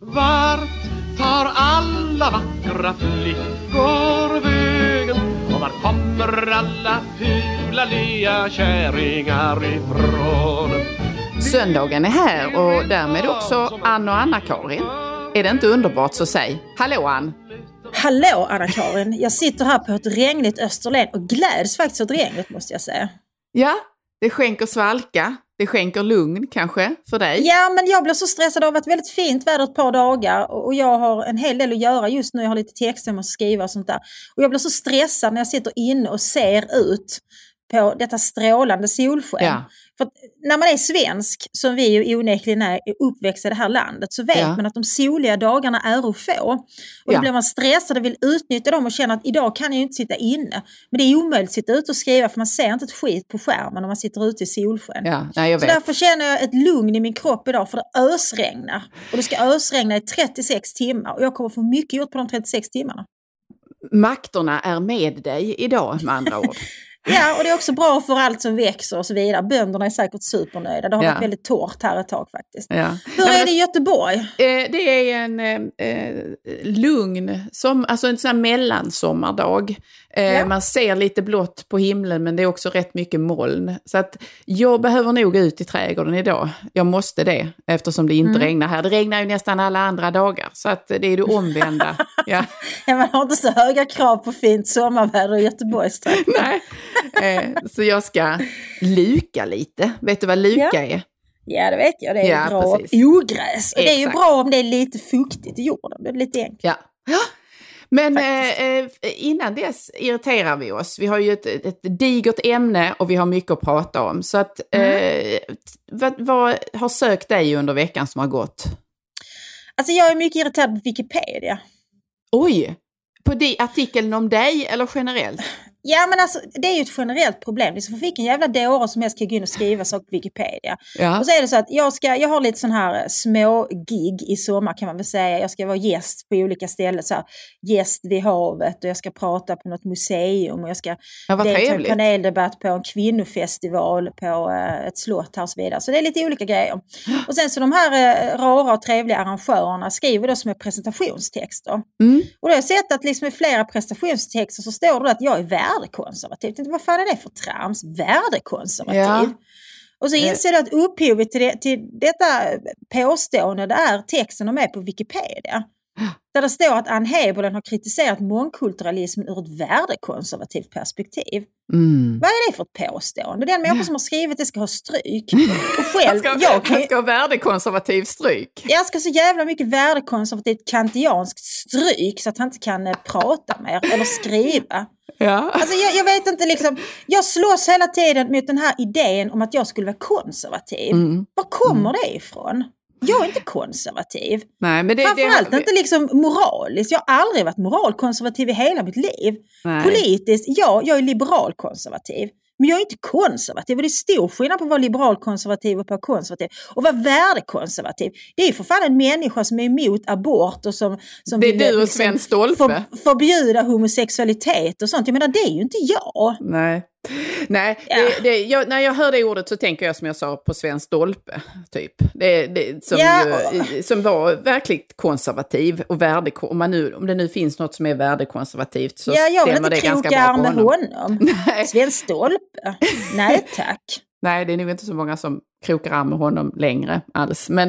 Vart tar alla vackra flickor vägen? Och var kommer alla fula lya kärringar ifrån? Söndagen är här och därmed också Ann och Anna-Karin. Är det inte underbart så säg Hallå Ann! Hallå Anna-Karin! Jag sitter här på ett regnigt Österlen och gläds faktiskt åt regnet måste jag säga. Ja, det skänker svalka. Det skänker lugn kanske för dig? Ja, men jag blir så stressad. Det har varit väldigt fint väder ett par dagar och jag har en hel del att göra just nu. Jag har lite texter jag måste skriva och sånt där. Och jag blir så stressad när jag sitter inne och ser ut på detta strålande solsken. Ja. För när man är svensk, som vi ju onekligen är, uppväxta i det här landet, så vet ja. man att de soliga dagarna är att få. Och då ja. blir man stressad och vill utnyttja dem och känner att idag kan jag inte sitta inne. Men det är omöjligt att sitta ute och skriva för man ser inte ett skit på skärmen om man sitter ute i solsken. Ja, nej, så därför känner jag ett lugn i min kropp idag för det ösregnar. Och det ska ösregna i 36 timmar och jag kommer få mycket gjort på de 36 timmarna. Makterna är med dig idag med andra ord. Ja, och det är också bra för allt som växer och så vidare. Bönderna är säkert supernöjda. Det har ja. varit väldigt torrt här ett tag faktiskt. Ja. Hur är det i Göteborg? Eh, det är en eh, eh, lugn, som, alltså en sån här mellansommardag. Eh, ja. Man ser lite blått på himlen men det är också rätt mycket moln. Så att jag behöver nog ut i trädgården idag. Jag måste det eftersom det inte mm. regnar här. Det regnar ju nästan alla andra dagar så att det är det omvända. ja. ja, man har inte så höga krav på fint sommarväder i Göteborgstrakten. Nej, eh, så jag ska luka lite. Vet du vad luka ja. är? Ja, det vet jag. Det är ja, bra ogräs. Och det är ju bra om det är lite fuktigt i jorden. Det är lite enkelt. Ja. ja. Men eh, eh, innan dess irriterar vi oss. Vi har ju ett, ett digert ämne och vi har mycket att prata om. Så att, mm. eh, vad, vad, har sökt dig under veckan som har gått? Alltså jag är mycket irriterad på Wikipedia. Oj! På de, artikeln om dig eller generellt? Ja men alltså det är ju ett generellt problem. För vilken jävla dåre som helst kan gå in och skriva saker på Wikipedia. Ja. Och så är det så att jag, ska, jag har lite sån här eh, små gig i sommar kan man väl säga. Jag ska vara gäst på olika ställen. Så här, gäst vid havet och jag ska prata på något museum och jag ska ja, delta i en paneldebatt på en kvinnofestival på uh, ett slott här och så vidare. Så det är lite olika grejer. Och sen så de här uh, rara och trevliga arrangörerna skriver då som är presentationstexter. Mm. Och då har jag sett att liksom i flera presentationstexter så står det att jag är värd värdekonservativ. Tänkte, vad fan är det för trams? Värdekonservativ? Ja. Och så inser du att upphovet till, det, till detta påstående det är texten de är på Wikipedia. Där det står att Ann Heberlen har kritiserat mångkulturalismen ur ett värdekonservativt perspektiv. Mm. Vad är det för ett påstående? Den människa som har skrivit det ska ha stryk. Och själv, jag, ska, jag, kan, jag ska ha värdekonservativ stryk. Jag ska så jävla mycket värdekonservativt kantianskt stryk så att han inte kan eh, prata mer eller skriva. Ja. Alltså jag, jag, vet inte, liksom, jag slåss hela tiden mot den här idén om att jag skulle vara konservativ. Mm. Var kommer mm. det ifrån? Jag är inte konservativ. Nej, men det, Framförallt det, inte liksom moraliskt. Jag har aldrig varit moralkonservativ i hela mitt liv. Nej. Politiskt, ja, jag är liberalkonservativ. Men jag är inte konservativ och det är stor skillnad på att vara liberalkonservativ och på konservativ. Och vara värdekonservativ, det är ju för fan en människa som är emot abort och som, som det är vill du och liksom Sven Stolpe. För, förbjuda homosexualitet och sånt. Jag menar det är ju inte jag. Nej. Nej, ja. det, det, jag, när jag hör det ordet så tänker jag som jag sa på Sven Stolpe, typ. Det, det, som, ja. ju, som var verkligt konservativ och värde, om, man nu, om det nu finns något som är värdekonservativt så ja, stämmer det ganska bra på honom. honom. Sven Stolpe, nej tack. Nej, det är nog inte så många som krokar arm med honom längre alls. Men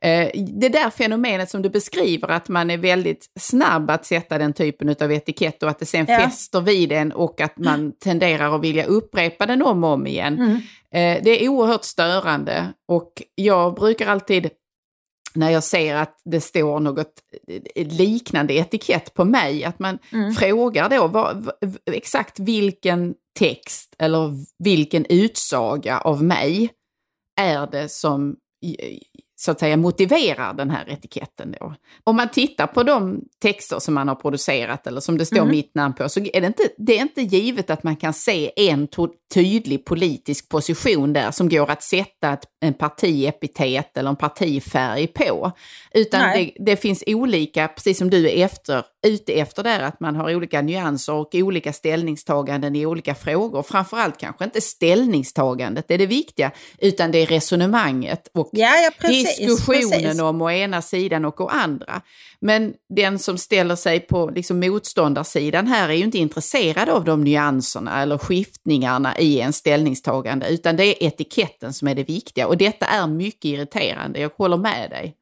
eh, det där fenomenet som du beskriver, att man är väldigt snabb att sätta den typen av etikett och att det sen ja. fäster vid den och att man tenderar att vilja upprepa den om och om igen. Mm. Eh, det är oerhört störande och jag brukar alltid när jag ser att det står något liknande etikett på mig, att man mm. frågar då vad, exakt vilken text eller vilken utsaga av mig är det som så att säga motiverar den här etiketten då. Om man tittar på de texter som man har producerat eller som det står mm. mitt namn på så är det, inte, det är inte givet att man kan se en tydlig politisk position där som går att sätta ett, en partiepitet eller en partifärg på. Utan det, det, finns olika, precis som du är efter, ute efter där, att man har olika nyanser och olika ställningstaganden i olika frågor. Framförallt kanske inte ställningstagandet är det viktiga, utan det är resonemanget och ja, ja, precis, diskussionen precis. om å ena sidan och å andra. Men den som ställer sig på liksom motståndarsidan här är ju inte intresserad av de nyanserna eller skiftningarna i en ställningstagande, utan det är etiketten som är det viktiga. Och detta är mycket irriterande, jag håller med dig.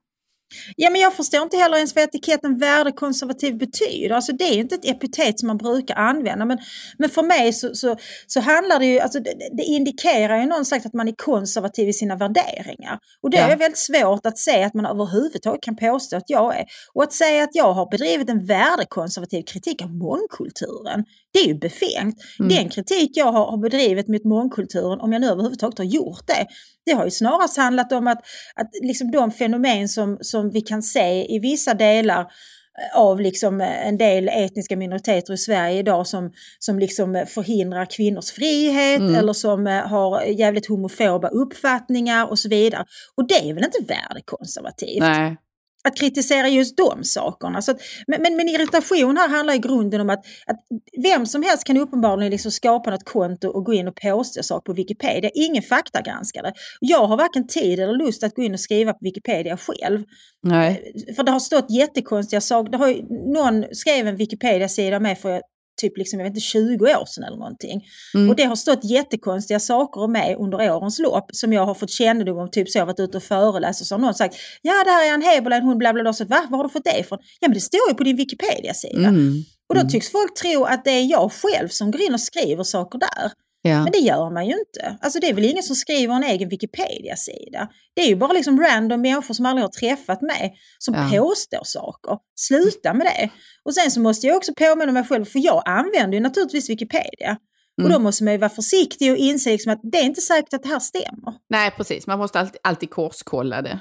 Ja, men jag förstår inte heller ens vad etiketten värdekonservativ betyder. Alltså det är inte ett epitet som man brukar använda. Men, men för mig så, så, så handlar det ju, alltså det, det indikerar ju någonstans att man är konservativ i sina värderingar. Och det ja. är väldigt svårt att säga att man överhuvudtaget kan påstå att jag är. Och att säga att jag har bedrivit en värdekonservativ kritik av mångkulturen, det är ju befängt. Mm. Den kritik jag har, har bedrivit mot mångkulturen, om jag nu överhuvudtaget har gjort det, det har ju snarast handlat om att, att liksom de fenomen som, som vi kan se i vissa delar eh, av liksom eh, en del etniska minoriteter i Sverige idag som, som liksom förhindrar kvinnors frihet mm. eller som eh, har jävligt homofoba uppfattningar och så vidare. Och det är väl inte värdekonservativt? Nej att kritisera just de sakerna. Så att, men, men, men, irritation här handlar i grunden om att, att vem som helst kan uppenbarligen liksom skapa något konto och gå in och påstå saker på Wikipedia. Ingen faktagranskare. Jag har varken tid eller lust att gå in och skriva på Wikipedia själv. Nej. För det har stått jättekonstiga saker. Det har ju, någon skrev en Wikipedia-sida med för typ liksom, jag vet inte, 20 år sedan eller någonting. Mm. Och det har stått jättekonstiga saker om mig under årens lopp som jag har fått kännedom om, typ så jag varit ute och föreläst och så har någon sagt ja det här är en Heberlein, hon bla bla bla, så va, var har du fått det ifrån? Ja men det står ju på din Wikipedia-sida. Mm. Och då mm. tycks folk tro att det är jag själv som går in och skriver saker där. Ja. Men det gör man ju inte. Alltså det är väl ingen som skriver en egen Wikipedia-sida. Det är ju bara liksom random människor som aldrig har träffat mig som ja. påstår saker. Sluta med det. Och sen så måste jag också påminna mig själv, för jag använder ju naturligtvis Wikipedia. Mm. Och då måste man ju vara försiktig och inse liksom att det är inte säkert att det här stämmer. Nej, precis. Man måste alltid, alltid korskolla det.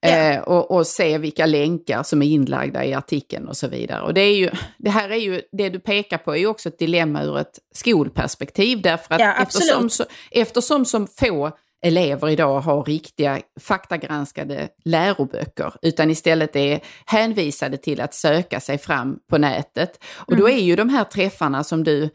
Ja. Eh, och, och, se vilka länkar som är inlagda i artikeln och så vidare. Och det, är ju, det här är ju, det du pekar på är ju också ett dilemma ur ett skolperspektiv. Därför att ja, eftersom, så, eftersom som få elever idag har riktiga faktagranskade läroböcker utan istället är hänvisade till att söka sig fram på nätet. Och mm. då är ju de här träffarna som du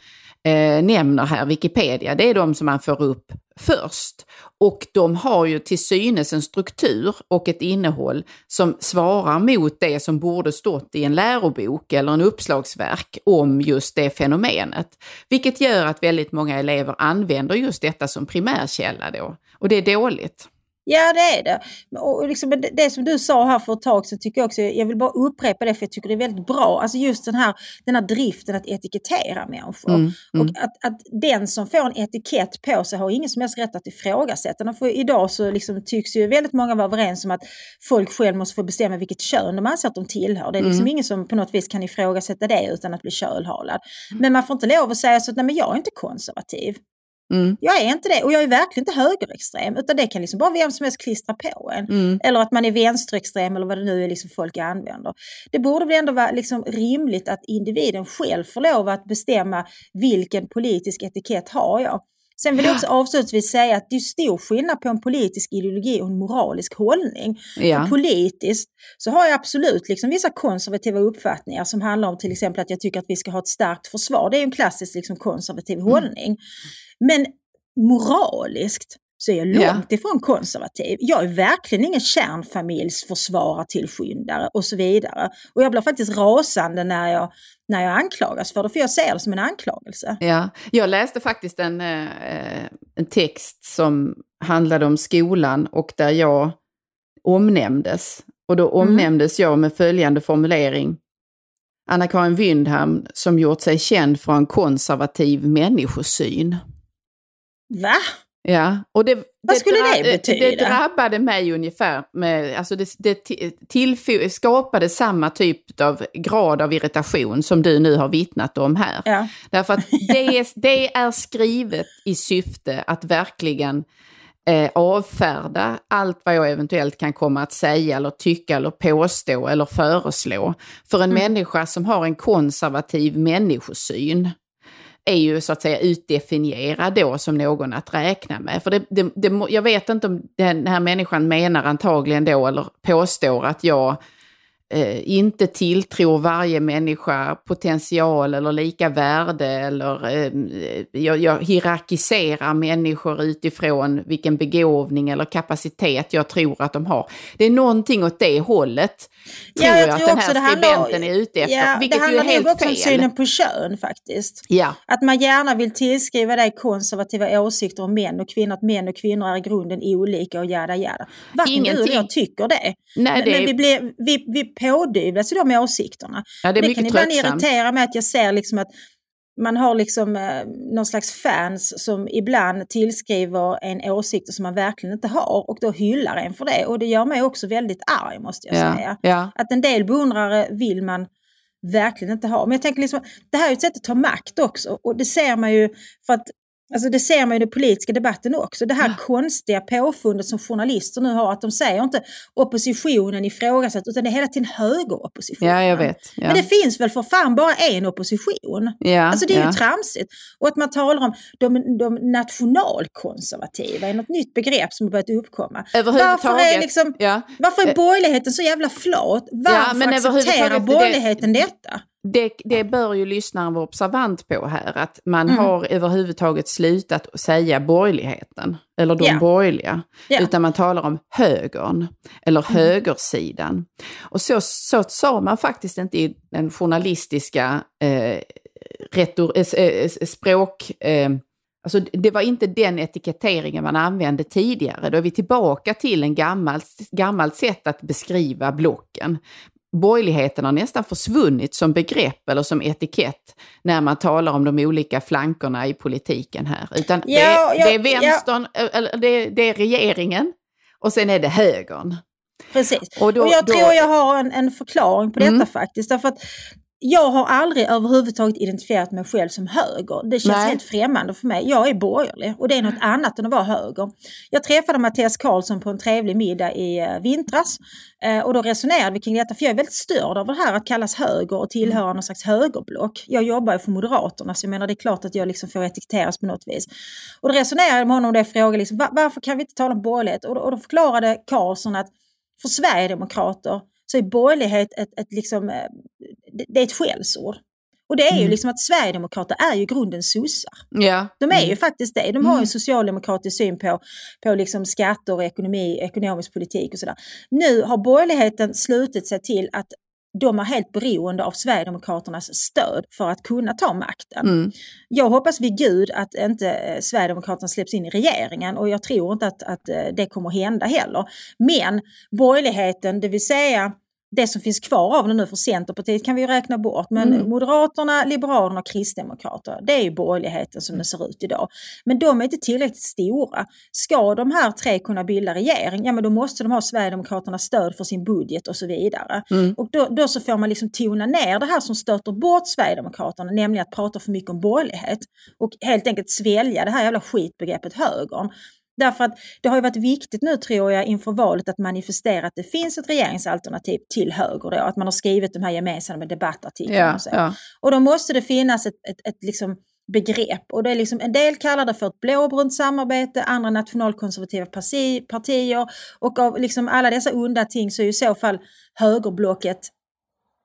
eh, nämner här, Wikipedia, det är de som man får upp först. Och de har ju till synes en struktur och ett innehåll som svarar mot det som borde stått i en lärobok eller en uppslagsverk om just det fenomenet. Vilket gör att väldigt många elever använder just detta som primärkälla då. Och det är dåligt. Ja det är det. Och liksom det, det som du sa här för ett tag så tycker jag också, jag vill bara upprepa det för jag tycker det är väldigt bra. Alltså just den här, den här driften att etikettera människor. Mm, mm. Och att, att den som får en etikett på sig har ingen som helst rätt att ifrågasätta. För idag så liksom tycks ju väldigt många vara överens om att folk själv måste få bestämma vilket kön de anser att de tillhör. Det är liksom mm. ingen som på något vis kan ifrågasätta det utan att bli kölhalad. Mm. Men man får inte lov att säga så att nej men jag är inte konservativ. Mm. Jag är inte det och jag är verkligen inte högerextrem utan det kan liksom bara vem som helst klistra på en. Mm. Eller att man är vänsterextrem eller vad det nu är liksom folk använder. Det borde väl ändå vara liksom rimligt att individen själv får lov att bestämma vilken politisk etikett har jag. Sen vill jag också avslutningsvis säga att det är stor skillnad på en politisk ideologi och en moralisk hållning. Ja. politiskt så har jag absolut liksom vissa konservativa uppfattningar som handlar om till exempel att jag tycker att vi ska ha ett starkt försvar. Det är en klassisk liksom konservativ mm. hållning. Men moraliskt så är jag långt ifrån konservativ. Jag är verkligen ingen kärnfamiljsförsvarartillskyndare och så vidare. Och jag blir faktiskt rasande när jag, när jag anklagas för det, för jag ser det som en anklagelse. Ja, jag läste faktiskt en, eh, en text som handlade om skolan och där jag omnämndes. Och då mm. omnämndes mm. jag med följande formulering. Anna-Karin Wyndham som gjort sig känd för en konservativ människosyn. Va? Ja, och det, Vad skulle det, det betyda? Det drabbade mig ungefär. Med, alltså det det skapade samma typ av grad av irritation som du nu har vittnat om här. Ja. Därför att det är, det är skrivet i syfte att verkligen eh, avfärda allt vad jag eventuellt kan komma att säga eller tycka eller påstå eller föreslå. För en mm. människa som har en konservativ människosyn är ju så att säga utdefinierad då som någon att räkna med. För det, det, det, jag vet inte om den här människan menar antagligen då, eller påstår att jag eh, inte tilltror varje människa potential eller lika värde eller eh, jag, jag hierarkiserar människor utifrån vilken begåvning eller kapacitet jag tror att de har. Det är någonting åt det hållet tror ja, jag, jag tror att den här skribenten är ute efter. Ja, vilket det handlar ju är helt också fel. om synen på kön faktiskt. Ja. Att man gärna vill tillskriva dig konservativa åsikter om män och kvinnor, att män och kvinnor är i grunden olika och jada jada. Varken du eller jag tycker det. Nej, det... Men vi, blir, vi, vi pådyvlas ju de åsikterna. Ja, det, är det kan ibland irritera mig att jag ser liksom att man har liksom eh, någon slags fans som ibland tillskriver en åsikter som man verkligen inte har och då hyllar en för det. Och det gör mig också väldigt arg måste jag ja, säga. Ja. Att en del beundrare vill man verkligen inte ha. Men jag tänker liksom, det här är ett sätt att ta makt också och det ser man ju för att Alltså det ser man i den politiska debatten också. Det här ja. konstiga påfundet som journalister nu har, att de säger inte oppositionen ifrågasatt, utan det är hela tiden högeroppositionen. Ja, jag vet. Ja. Men det finns väl för fan bara en opposition? Ja, alltså det är ja. ju tramsigt. Och att man talar om de, de nationalkonservativa är något nytt begrepp som har börjat uppkomma. Varför är, liksom, ja. varför är eh. borgerligheten så jävla flat? Varför accepterar borgerligheten det, detta? Det, det bör ju lyssnaren vara observant på här, att man mm. har överhuvudtaget slutat säga borgerligheten, eller de yeah. borgerliga, yeah. utan man talar om högern, eller mm. högersidan. Och så, så sa man faktiskt inte i den journalistiska eh, retor, eh, eh språk... Eh, Alltså det var inte den etiketteringen man använde tidigare. Då är vi tillbaka till en gammalt, gammalt sätt att beskriva blocken borgerligheten har nästan försvunnit som begrepp eller som etikett när man talar om de olika flankerna i politiken här. Utan ja, det, ja, det, är vänstern, ja. eller det, det, är regeringen och sen är det högern. Precis, och, då, och jag då, tror jag har en, en förklaring på detta mm. faktiskt. Därför att jag har aldrig överhuvudtaget identifierat mig själv som höger. Det känns Nej. helt främmande för mig. Jag är borgerlig och det är något annat än att vara höger. Jag träffade Mattias Karlsson på en trevlig middag i eh, vintras eh, och då resonerade vi kring detta för jag är väldigt störd av det här att kallas höger och tillhöra mm. någon slags högerblock. Jag jobbar ju för Moderaterna så jag menar det är klart att jag liksom får etiketteras på något vis. Och då resonerade jag med honom och frågade liksom, varför kan vi inte tala om borgerlighet? Och då, och då förklarade Karlsson att för Sverigedemokrater så är borgerlighet ett, ett, liksom, eh, det är ett skällsord. Och det är mm. ju liksom att Sverigedemokrater är ju grunden sossar. Ja. De är mm. ju faktiskt det. De har en socialdemokratisk syn på, på liksom skatter och ekonomi, ekonomisk politik och sådär. Nu har borgerligheten slutit sig till att de är helt beroende av Sverigedemokraternas stöd för att kunna ta makten. Mm. Jag hoppas vid Gud att inte eh, Sverigedemokraterna släpps in i regeringen och jag tror inte att, att eh, det kommer hända heller. Men borgerligheten, det vill säga det som finns kvar av det nu för Centerpartiet kan vi räkna bort. Men mm. Moderaterna, Liberalerna och Kristdemokraterna, det är ju borgerligheten som det ser ut idag. Men de är inte tillräckligt stora. Ska de här tre kunna bilda regering, ja men då måste de ha Sverigedemokraternas stöd för sin budget och så vidare. Mm. Och då, då, så får man liksom tona ner det här som stöter bort Sverigedemokraterna, nämligen att prata för mycket om borgerlighet. Och helt enkelt svälja det här jävla skitbegreppet högern. Därför att det har ju varit viktigt nu tror jag inför valet att manifestera att det finns ett regeringsalternativ till höger då, att man har skrivit de här gemensamma debattartiklarna ja, och så. Ja. Och då måste det finnas ett, ett, ett liksom begrepp och det är liksom, en del kallar det för ett blåbrunt samarbete, andra nationalkonservativa parti, partier och av liksom alla dessa onda ting så är i så fall högerblocket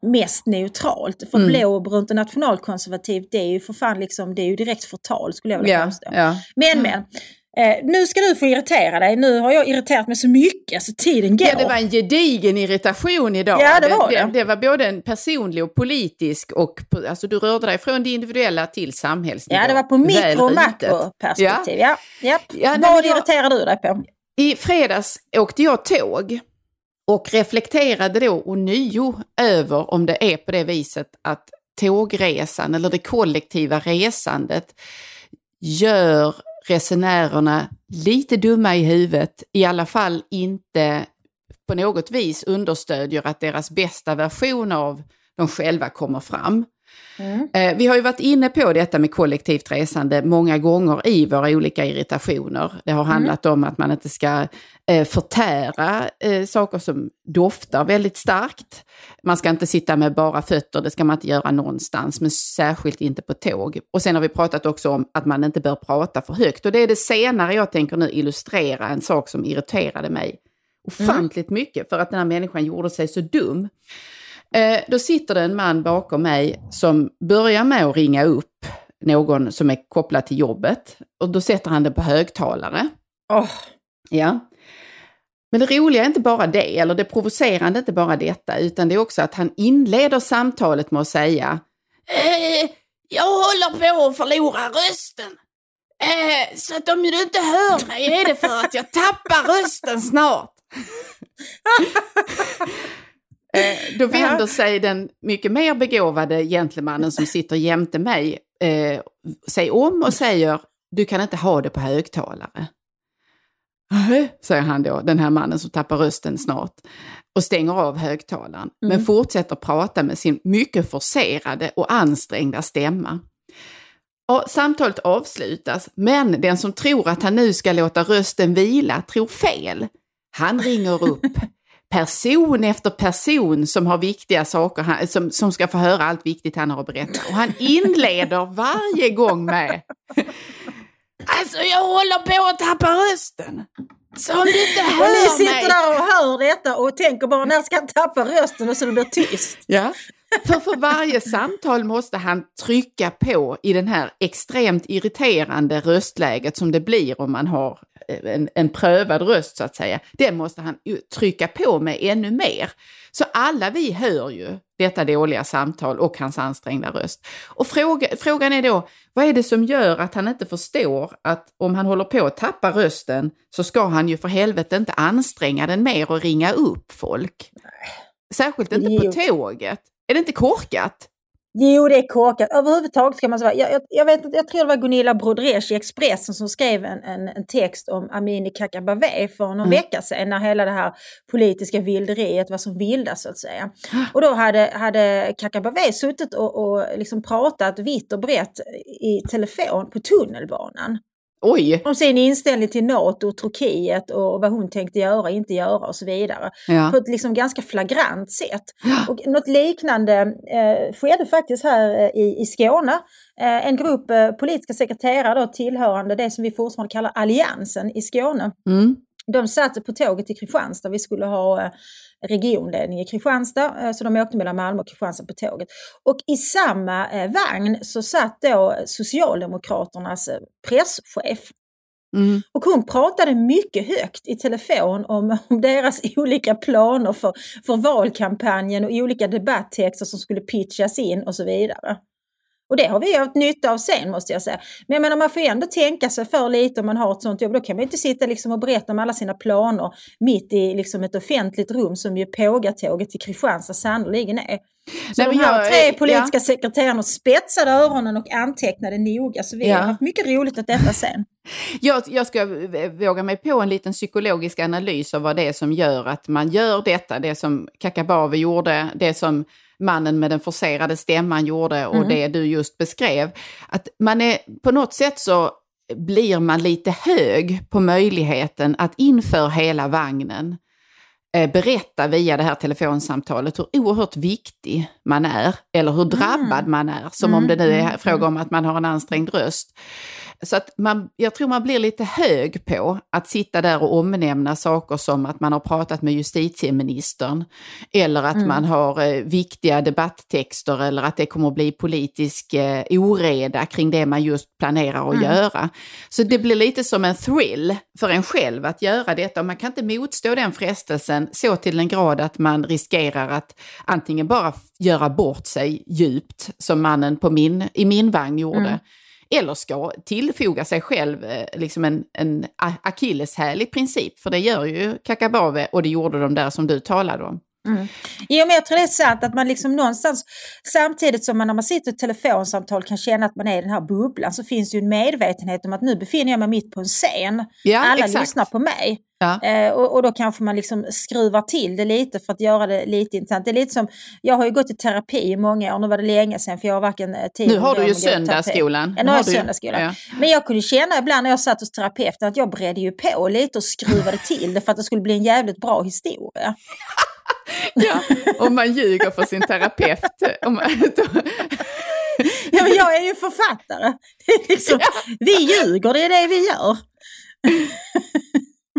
mest neutralt. För mm. blåbrunt och nationalkonservativt det är ju för fan liksom, det är ju direkt förtal skulle jag vilja ja, påstå. Ja. Men men, Eh, nu ska du få irritera dig. Nu har jag irriterat mig så mycket så tiden går. Ja, det var en gedigen irritation idag. Ja, det var det. Det, det var både en personlig och politisk och alltså du rörde dig från det individuella till samhällsnivå. Ja, det var på mikro och makroperspektiv. Ja. Ja. Ja. Vad irriterar du dig på? I fredags åkte jag tåg och reflekterade då ånyo över om det är på det viset att tågresan eller det kollektiva resandet gör resenärerna lite dumma i huvudet, i alla fall inte på något vis understödjer att deras bästa version av de själva kommer fram. Mm. Eh, vi har ju varit inne på detta med kollektivt resande många gånger i våra olika irritationer. Det har handlat mm. om att man inte ska eh, förtära eh, saker som doftar väldigt starkt. Man ska inte sitta med bara fötter, det ska man inte göra någonstans, men särskilt inte på tåg. Och sen har vi pratat också om att man inte bör prata för högt. Och det är det senare jag tänker nu illustrera, en sak som irriterade mig ofantligt mm. mycket för att den här människan gjorde sig så dum. Eh, då sitter det en man bakom mig som börjar med att ringa upp någon som är kopplad till jobbet. Och då sätter han det på högtalare. Oh. Ja. Men det roliga är inte bara det, eller det provocerande är inte bara detta, utan det är också att han inleder samtalet med att säga eh, Jag håller på att förlora rösten. Eh, så att om du inte hör mig är det för att jag tappar rösten snart. Eh, då vänder sig den mycket mer begåvade gentlemannen som sitter jämte mig eh, sig om och säger du kan inte ha det på högtalare. säger han då, den här mannen som tappar rösten snart och stänger av högtalaren, mm. men fortsätter prata med sin mycket forcerade och ansträngda stämma. Och samtalet avslutas, men den som tror att han nu ska låta rösten vila tror fel. Han ringer upp person efter person som har viktiga saker, som, som ska få höra allt viktigt han har att berätta. Och han inleder varje gång med Alltså jag håller på att tappa rösten. Så om du inte hör. Och ni sitter där och hör detta och tänker bara när ska han tappa rösten och så det blir tyst. Ja, för för varje samtal måste han trycka på i den här extremt irriterande röstläget som det blir om man har en, en prövad röst så att säga, den måste han trycka på med ännu mer. Så alla vi hör ju detta dåliga samtal och hans ansträngda röst. Och fråga, frågan är då, vad är det som gör att han inte förstår att om han håller på att tappa rösten så ska han ju för helvete inte anstränga den mer och ringa upp folk. Särskilt inte på tåget. Är det inte korkat? Jo, det är korkat. Överhuvudtaget kan man säga. Jag, jag, jag, vet, jag tror det var Gunilla Brodrej i Expressen som skrev en, en, en text om Amini Kakabaveh för någon mm. vecka sedan när hela det här politiska vilderiet var som vildast så att säga. Och då hade, hade Kakabaveh suttit och, och liksom pratat vitt och brett i telefon på tunnelbanan. Oj. Om sin inställning till NATO och Turkiet och vad hon tänkte göra, inte göra och så vidare. Ja. På ett liksom ganska flagrant sätt. Ja. Och något liknande eh, skedde faktiskt här eh, i, i Skåne. Eh, en grupp eh, politiska sekreterare då, tillhörande det som vi fortfarande kallar Alliansen i Skåne. Mm. De satt på tåget till Kristianstad. Vi skulle ha eh, regionledning i Kristianstad, eh, så de åkte mellan Malmö och Kristianstad på tåget. Och i samma eh, vagn så satt då Socialdemokraternas presschef. Mm. Och hon pratade mycket högt i telefon om, om deras olika planer för, för valkampanjen och olika debatttexter som skulle pitchas in och så vidare. Och det har vi haft nytta av sen måste jag säga. Men jag menar man får ju ändå tänka sig för lite om man har ett sånt jobb. Då kan man inte sitta liksom och berätta om alla sina planer mitt i liksom ett offentligt rum som ju Pågatåget till Kristianstad sannoliken är. Så Nej, de här jag, tre politiska ja. sekreterarna spetsade öronen och antecknade noga. Så vi ja. har haft mycket roligt åt detta sen. jag, jag ska våga mig på en liten psykologisk analys av vad det är som gör att man gör detta. Det som Kakabaveh gjorde, det som mannen med den forcerade stämman gjorde och mm. det du just beskrev. Att man är på något sätt så blir man lite hög på möjligheten att inför hela vagnen berätta via det här telefonsamtalet hur oerhört viktig man är, eller hur drabbad mm. man är, som mm. om det nu är mm. fråga om att man har en ansträngd röst. Så att man, jag tror man blir lite hög på att sitta där och omnämna saker som att man har pratat med justitieministern eller att mm. man har eh, viktiga debatttexter eller att det kommer att bli politisk eh, oreda kring det man just planerar att mm. göra. Så det blir lite som en thrill för en själv att göra detta och man kan inte motstå den frestelsen så till den grad att man riskerar att antingen bara göra bort sig djupt som mannen på min, i min vagn gjorde, mm eller ska tillfoga sig själv eh, liksom en, en akilleshäl i princip, för det gör ju Kakabave och det gjorde de där som du talade om. Mm. Jo, men jag tror det är sant att man liksom någonstans, samtidigt som man när man sitter i ett telefonsamtal kan känna att man är i den här bubblan, så finns ju en medvetenhet om att nu befinner jag mig mitt på en scen. Ja, Alla exakt. lyssnar på mig. Ja. Eh, och, och, då kanske man liksom skruvar till det lite för att göra det lite intressant. Det är lite som, jag har ju gått i terapi i många år, nu var det länge sedan för jag har varken eh, tid Nu har du ju söndagsskolan. Ja, nu har jag söndagsskolan. Ja. Men jag kunde känna ibland när jag satt hos terapeuten att jag bredde ju på lite och skruvade till det för att det skulle bli en jävligt bra historia. ja, om man ljuger för sin terapeut. Ja, men jag är ju författare. Liksom, ja. Vi ljuger, det är det vi gör.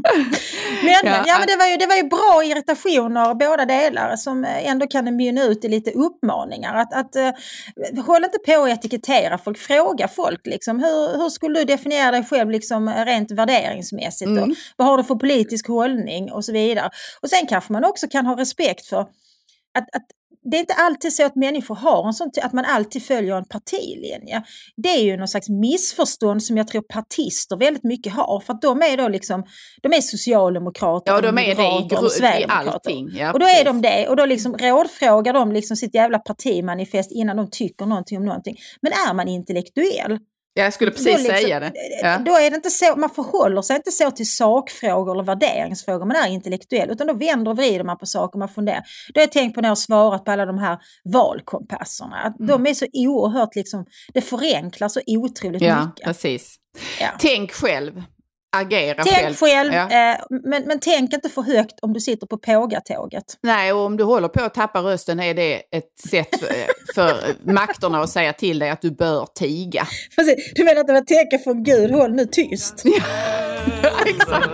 men, ja, ja, men det, var ju, det var ju bra irritationer båda delar som ändå kan mynna ut i lite uppmaningar. Att, att, uh, håll inte på att etikettera folk, fråga folk. Liksom, hur, hur skulle du definiera dig själv liksom, rent värderingsmässigt? Mm. Vad har du för politisk hållning och så vidare. Och sen kanske man också kan ha respekt för att, att det är inte alltid så att människor har en sån, att man alltid följer en partilinje. Det är ju någon slags missförstånd som jag tror partister väldigt mycket har. För att de är då liksom, de är socialdemokrater, ja, de är det i, i allting. Ja, och då precis. är de det och då liksom rådfrågar de liksom sitt jävla partimanifest innan de tycker någonting om någonting. Men är man intellektuell jag skulle precis liksom, säga det. Ja. Då är det inte så, man förhåller sig inte så till sakfrågor eller värderingsfrågor, man är intellektuell, utan då vänder och vrider man på saker, man funderar. Det har jag tänkt på när jag svarat på alla de här valkompasserna, att mm. de är så oerhört, liksom, det förenklar så otroligt ja, mycket. Precis. Ja. Tänk själv, agera tänk själv. själv ja. eh, men, men tänk inte för högt om du sitter på pågatåget. Nej, och om du håller på att tappa rösten är det ett sätt för, för makterna att säga till dig att du bör tiga. Du menar att det var tecken från Gud, håll nu tyst. ja, exakt.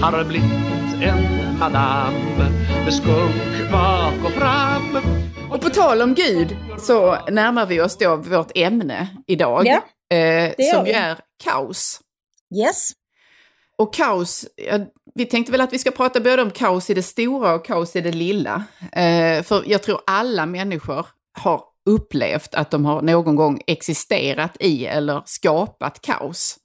Har blivit en madam med skunk bak och fram. Och på tal om Gud så närmar vi oss då vårt ämne idag. Ja, eh, som ju är kaos. Yes. Och kaos, ja, vi tänkte väl att vi ska prata både om kaos i det stora och kaos i det lilla. Eh, för jag tror alla människor har upplevt att de har någon gång existerat i eller skapat kaos.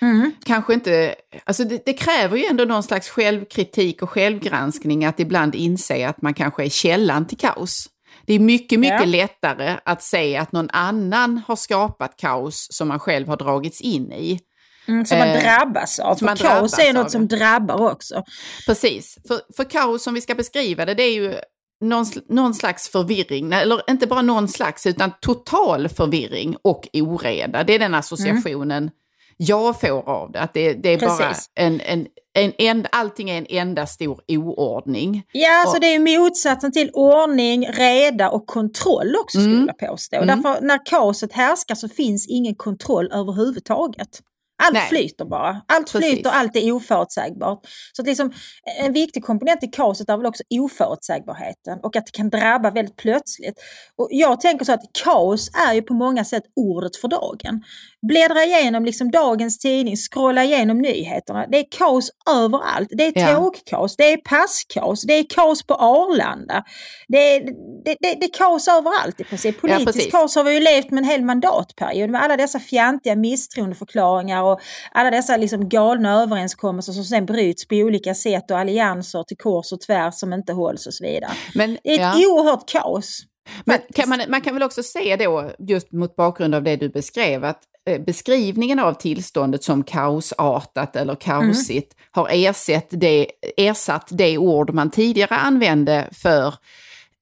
Mm. Kanske inte, alltså det, det, kräver ju ändå någon slags självkritik och självgranskning att ibland inse att man kanske är källan till kaos. Det är mycket, mycket ja. lättare att se att någon annan har skapat kaos som man själv har dragits in i. Mm, som man eh, drabbas av. För kaos är något som drabbar också. Precis. För, för kaos som vi ska beskriva det, det är ju någon, någon slags förvirring, eller inte bara någon slags, utan total förvirring och oreda. Det är den associationen mm. jag får av det. Att det, det är Precis. bara en, en, en, en, allting är en enda stor oordning. Ja, alltså det är motsatsen till ordning, reda och kontroll också mm. skulle jag påstå. Mm. Därför när kaoset härskar så finns ingen kontroll överhuvudtaget. Allt Nej. flyter bara. Allt Precis. flyter, allt är oförutsägbart. Så att liksom, en viktig komponent i kaoset är väl också oförutsägbarheten och att det kan drabba väldigt plötsligt. Och jag tänker så att kaos är ju på många sätt ordet för dagen. Bläddra igenom liksom dagens tidning, scrolla igenom nyheterna. Det är kaos överallt. Det är ja. tågkaos, det är passkaos, det är kaos på Arlanda. Det är, det, det, det är kaos överallt i princip. Politiskt ja, kaos har vi ju levt med en hel mandatperiod med alla dessa fjantiga misstroendeförklaringar och alla dessa liksom galna överenskommelser som sen bryts på olika sätt och allianser till kors och tvärs som inte hålls och så vidare. Men, det är ett ja. oerhört kaos. Men kan man, man kan väl också se då, just mot bakgrund av det du beskrev, att Eh, beskrivningen av tillståndet som kaosartat eller kaosigt mm. har ersatt det, ersatt det ord man tidigare använde för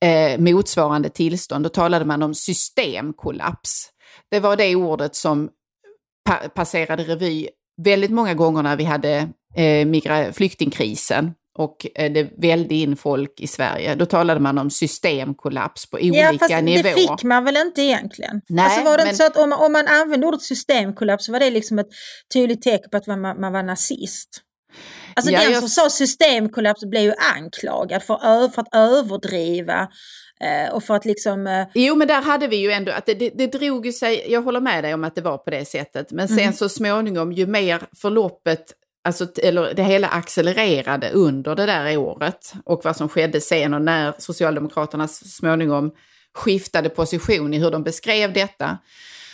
eh, motsvarande tillstånd. Då talade man om systemkollaps. Det var det ordet som pa passerade revy väldigt många gånger när vi hade eh, flyktingkrisen och eh, det välde in folk i Sverige. Då talade man om systemkollaps på olika ja, fast nivåer. Det fick man väl inte egentligen? Nej, alltså var det men... så att om, om man använde ordet systemkollaps så var det liksom ett tydligt tecken på att man, man var nazist? Alltså ja, den jag... som sa systemkollaps blev ju anklagad för, för att överdriva Eh, och för att liksom... Eh... Jo, men där hade vi ju ändå att det, det, det drog sig, jag håller med dig om att det var på det sättet, men sen mm. så småningom ju mer förloppet Alltså, eller det hela accelererade under det där året och vad som skedde sen och när Socialdemokraterna småningom skiftade position i hur de beskrev detta,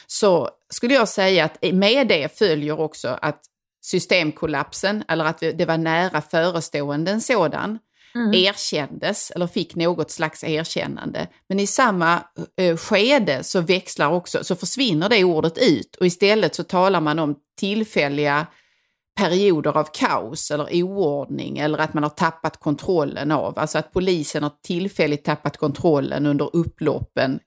så skulle jag säga att med det följer också att systemkollapsen, eller att det var nära förestående en sådan, mm. erkändes eller fick något slags erkännande. Men i samma eh, skede så växlar också, så försvinner det ordet ut och istället så talar man om tillfälliga perioder av kaos eller oordning eller att man har tappat kontrollen av. Alltså att polisen har tillfälligt tappat kontrollen under upploppen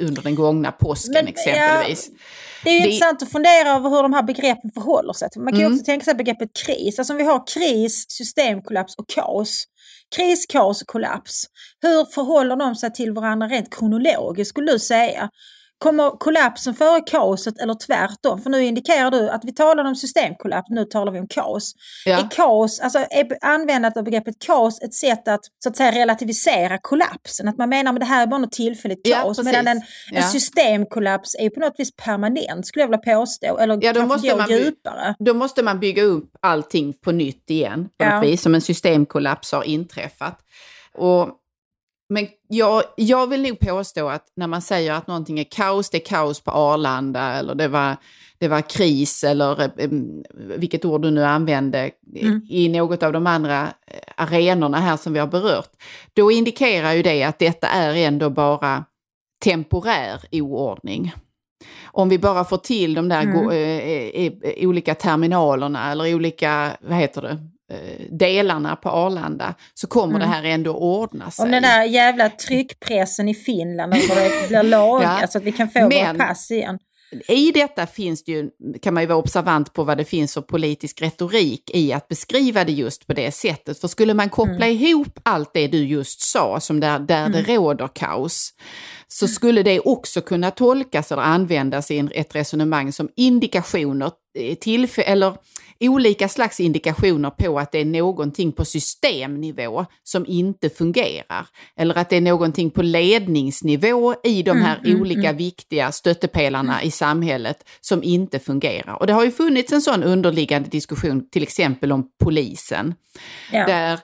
under den gångna påsken Men, exempelvis. Ja, det är ju det... intressant att fundera över hur de här begreppen förhåller sig. Man kan mm. också tänka sig begreppet kris. Alltså om vi har kris, systemkollaps och kaos. Kris, kaos och kollaps. Hur förhåller de sig till varandra rent kronologiskt skulle du säga? Kommer kollapsen före kaoset eller tvärtom? För nu indikerar du att vi talar om systemkollaps, nu talar vi om kaos. Ja. Är kaos, alltså är användandet av begreppet kaos ett sätt att så att säga relativisera kollapsen? Att man menar att det här är bara något tillfälligt kaos, ja, medan en, ja. en systemkollaps är på något vis permanent skulle jag vilja påstå, eller ja, då måste gå djupare. Då måste man bygga upp allting på nytt igen, på något vis, som en systemkollaps har inträffat. Och men jag, jag vill nog påstå att när man säger att någonting är kaos, det är kaos på Arlanda eller det var, det var kris eller eh, vilket ord du nu använde mm. i något av de andra eh, arenorna här som vi har berört. Då indikerar ju det att detta är ändå bara temporär oordning. Om vi bara får till de där mm. eh, olika terminalerna eller olika, vad heter det, Eh, delarna på Arlanda så kommer mm. det här ändå ordna sig. Om den där jävla tryckpressen i Finland, alltså det blir lagat ja. så att vi kan få Men, våra pass igen. I detta finns det ju, kan man ju vara observant på vad det finns för politisk retorik i att beskriva det just på det sättet. För skulle man koppla mm. ihop allt det du just sa, som där, där mm. det råder kaos, så skulle det också kunna tolkas eller användas i ett resonemang som indikationer, eh, tillfä- eller olika slags indikationer på att det är någonting på systemnivå som inte fungerar. Eller att det är någonting på ledningsnivå i de här mm, mm olika mm, viktiga stöttepelarna mm. i samhället som inte fungerar. Och det har ju funnits en sån underliggande diskussion till exempel om polisen. Ja. Där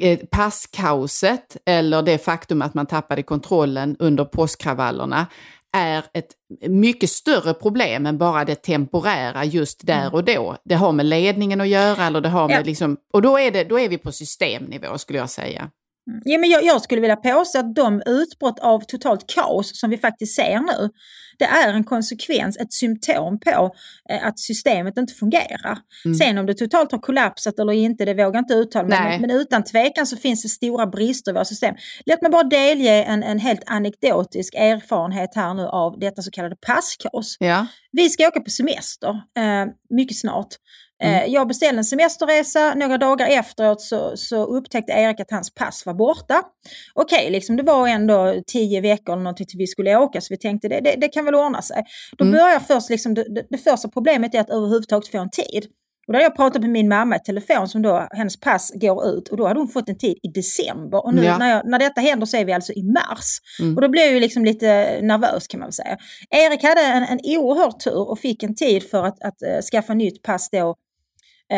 eh, passkaoset eller det faktum att man tappade kontrollen under påskkravallerna är ett mycket större problem än bara det temporära just där mm. och då. Det har med ledningen att göra eller det har med ja. liksom, och då är, det, då är vi på systemnivå skulle jag säga. Mm. Ja, men jag, jag, skulle vilja påstå att de utbrott av totalt kaos som vi faktiskt ser nu, det är en konsekvens, ett symptom på eh, att systemet inte fungerar. Mm. Sen om det totalt har kollapsat eller inte, det vågar jag inte uttala mig men, men utan tvekan så finns det stora brister i våra system. Låt mig bara delge en, en helt anekdotisk erfarenhet här nu av detta så kallade passkaos. Ja. Vi ska åka på semester eh, mycket snart. Mm. Eh, jag beställde en semesterresa, några dagar efteråt så, så upptäckte Erik att hans pass var borta. Okej, okay, liksom det var ändå tio veckor eller någonting till vi skulle åka så vi tänkte det, det, det kan väl ordna sig. Då mm. börjar först, liksom, det, det, det första problemet är att överhuvudtaget få en tid. Och då hade jag pratat med min mamma i telefon som då, hennes pass går ut och då hade hon fått en tid i december. Och nu ja. när, jag, när detta händer så är vi alltså i mars. Mm. Och då blev jag ju liksom lite nervös kan man väl säga. Erik hade en, en oerhörd tur och fick en tid för att, att uh, skaffa nytt pass då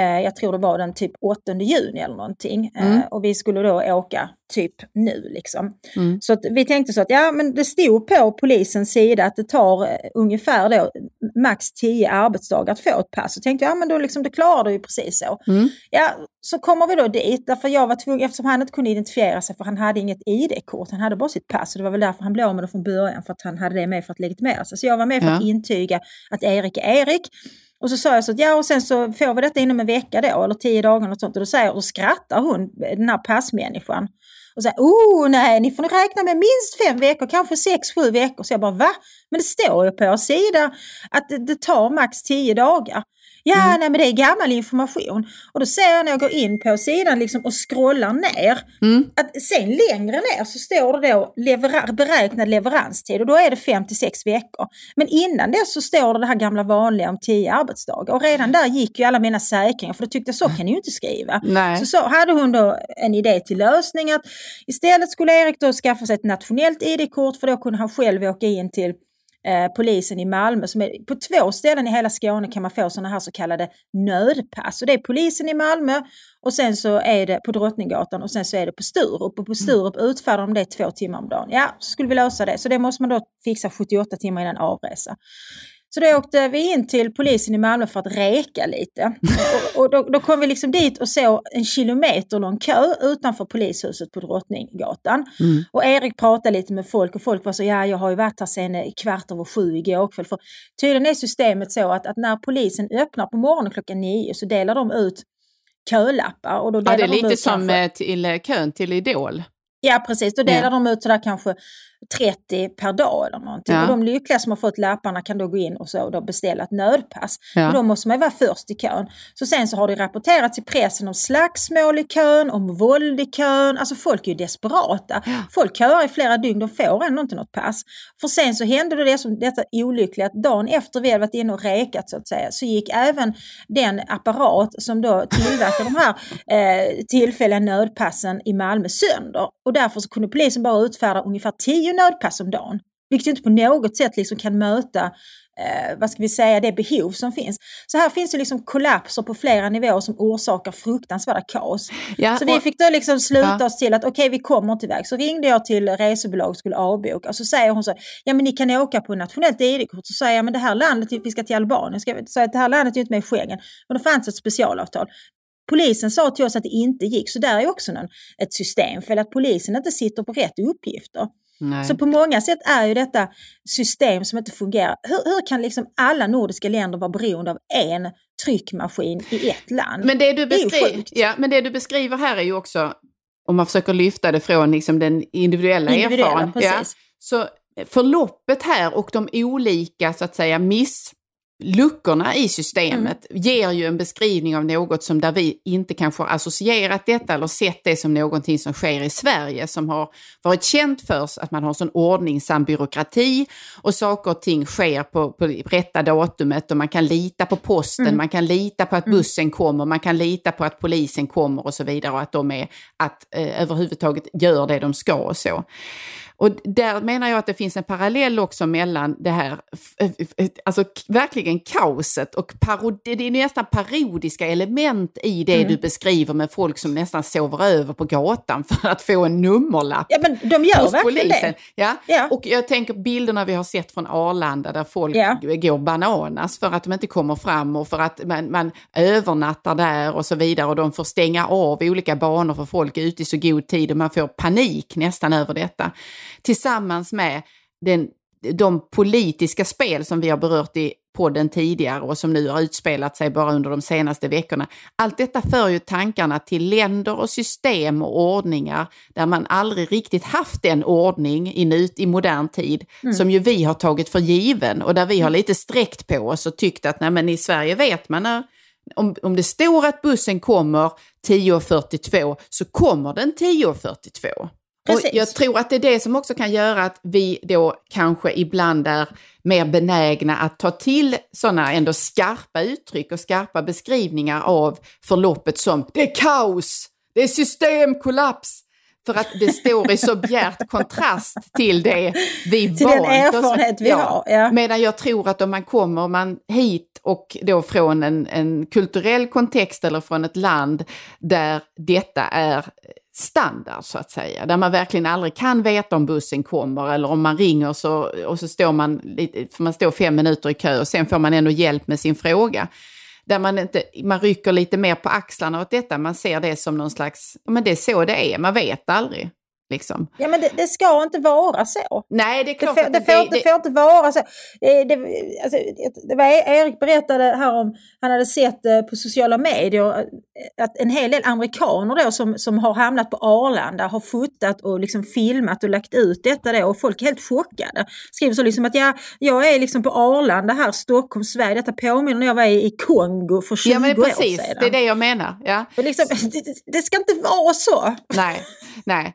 jag tror det var den typ 8 juni eller någonting. Eh, mm. och vi skulle då åka typ nu liksom. Mm. Så vi tänkte så att ja men det stod på polisens sida att det tar eh, ungefär då max 10 arbetsdagar att få ett pass. Så tänkte jag ja men då liksom det klarar du ju precis så. Mm. Ja så kommer vi då dit därför jag var tvungen eftersom han inte kunde identifiera sig för han hade inget ID-kort. Han hade bara sitt pass och det var väl därför han blev med det från början för att han hade det med för att legitimera sig. Så jag var med för ja. att intyga att Erik är Erik. Och så sa jag så att ja och sen så får vi detta inom en vecka då eller tio dagar och sånt. Och då säger och skrattar hon, den här passmänniskan. Och säger oh nej ni får nog räkna med minst fem veckor, kanske sex, sju veckor. Så jag bara va? Men det står ju på er sida att det, det tar max tio dagar. Ja, mm. nej men det är gammal information. Och då ser jag när jag går in på sidan liksom och scrollar ner, mm. att sen längre ner så står det då lever beräknad leveranstid och då är det 5 till 6 veckor. Men innan det så står det det här gamla vanliga om 10 arbetsdagar och redan där gick ju alla mina säkringar för då tyckte jag så kan ni ju inte skriva. Nej. Så, så hade hon då en idé till lösning att istället skulle Erik då skaffa sig ett nationellt ID-kort för då kunde han själv åka in till eh, polisen i Malmö. Som är, på två ställen i hela Skåne kan man få sådana här så kallade nödpass. Och det är polisen i Malmö och sen så är det på Drottninggatan och sen så är det på Sturup. Och på mm. Sturup utfärdar de det två timmar om dagen. Ja, så skulle vi lösa det. Så det måste man då fixa 78 timmar innan avresa. Så då åkte vi in till polisen i Malmö för att reka lite. Och, och då, då, kom vi liksom dit och såg en kilometer lång kö utanför polishuset på Drottninggatan. Mm. Och Erik pratade lite med folk och folk var så, ja jag har ju varit här sedan kvart över sju igår kväll. För tydligen är systemet så att, att när polisen öppnar på morgonen klockan nio så delar de ut kölappar. Och då delar ja, det är lite som kanske... till eh, kön till Idol. Ja precis, då delar ja. de ut sådär kanske 30 per dag eller någonting. Ja. Och de lyckliga som har fått lapparna kan då gå in och, så, och då beställa ett nödpass. Ja. Och då måste man ju vara först i kön. Så sen så har det rapporterats i pressen om slagsmål i kön, om våld i kön. Alltså folk är ju desperata. Ja. Folk köar i flera dygn, de får ändå inte något pass. För sen så hände det, det som, detta olyckliga att dagen efter vi hade varit inne och rekat så att säga, så gick även den apparat som då tillverkar de här eh, tillfälliga nödpassen i Malmö sönder. Och därför så kunde polisen bara utfärda ungefär 10 nödpass om dagen. Vilket inte på något sätt liksom kan möta eh, vad ska vi säga, det behov som finns. Så här finns det liksom kollapser på flera nivåer som orsakar fruktansvärda kaos. Ja, så vi fick då liksom sluta ja. oss till att okej, okay, vi kommer inte iväg. Så ringde jag till resebolag och skulle avboka och så säger hon så ja men ni kan åka på nationellt ID-kort. Så säger jag, men det här landet, vi ska till Albanien, ska, så att det här landet är inte med i Schengen. Men det fanns ett specialavtal. Polisen sa till oss att det inte gick, så där är också någon, ett system för att polisen inte sitter på rätt uppgifter. Nej. Så på många sätt är ju detta system som inte fungerar. Hur, hur kan liksom alla nordiska länder vara beroende av en tryckmaskin i ett land? Men det du, beskri ja, men det du beskriver här är ju också, om man försöker lyfta det från liksom den individuella, individuella erfarenheten. Ja, så förloppet här och de olika så att säga miss luckorna i systemet mm. ger ju en beskrivning av något som där vi inte kanske har associerat detta eller sett det som någonting som sker i Sverige som har varit känt för att man har sån ordningsam byråkrati och saker och ting sker på, på rätta datumet och man kan lita på posten, mm. man kan lita på att mm. bussen kommer, man kan lita på att polisen kommer och så vidare och att de är, att eh, överhuvudtaget gör det de ska och så. Och där menar jag att det finns en parallell också mellan det här, alltså verkligen kaoset och parodi, det är nästan parodiska element i det mm. du beskriver med folk som nästan sover över på gatan för att få en nummerlapp. Ja men de gör verkligen polisen. det. Ja? ja, och jag tänker bilderna vi har sett från Arlanda där folk ja. går bananas för att de inte kommer fram och för att man, man övernattar där och så vidare och de får stänga av olika banor för folk ute i så god tid och man får panik nästan över detta tillsammans med den, de politiska spel som vi har berört i podden tidigare och som nu har utspelat sig bara under de senaste veckorna. Allt detta för ju tankarna till länder och system och ordningar där man aldrig riktigt haft den ordning i, nut, i modern tid mm. som ju vi har tagit för given och där vi har lite sträckt på oss och tyckt att nej men i Sverige vet man när, om, om det står att bussen kommer 10.42 så kommer den 10.42. Precis. Och jag tror att det är det som också kan göra att vi då kanske ibland är mer benägna att ta till sådana ändå skarpa uttryck och skarpa beskrivningar av förloppet som det är kaos, det är systemkollaps, för att det står i så bjärt kontrast till det vi till vant den erfarenhet vi ja. har. Ja. Medan jag tror att om man kommer man hit och då från en, en kulturell kontext eller från ett land där detta är standard så att säga. Där man verkligen aldrig kan veta om bussen kommer eller om man ringer så, och så står man, får man stå fem minuter i kö och sen får man ändå hjälp med sin fråga. Där man, inte, man rycker lite mer på axlarna åt detta, man ser det som någon slags, men det är så det är, man vet aldrig. Liksom. Ja men det, det, ska inte vara så. Nej det är klart det, får, det, får, det, får inte vara så. Det, det, alltså, det var e- Erik berättade här om, han hade sett eh, på sociala medier eh, att en hel del amerikaner då som, som har hamnat på Arlanda har fotat och liksom filmat och lagt ut detta då och folk är helt chockade. Skriver så liksom att ja, jag är liksom på Arlanda här, Stockholm, Sverige. Detta påminner när jag var i Kongo för 20 ja, men precis, år sedan. Det är det jag menar. Ja. Liksom, det, det ska inte vara så. Nej, nej.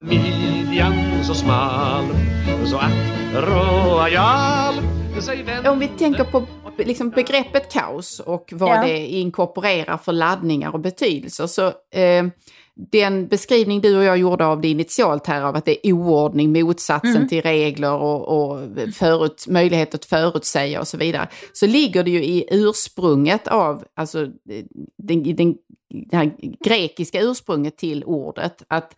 Midjan så smal så att Royal Om vi tänker på liksom begreppet kaos och vad ja. det inkorporerar för laddningar och betydelser så eh, den beskrivning du och jag gjorde av det initialt här av att det är oordning, motsatsen mm. till regler och, och förut, möjlighet att förutsäga och så vidare, så ligger det ju i ursprunget av, alltså den, den, det här grekiska ursprunget till ordet, att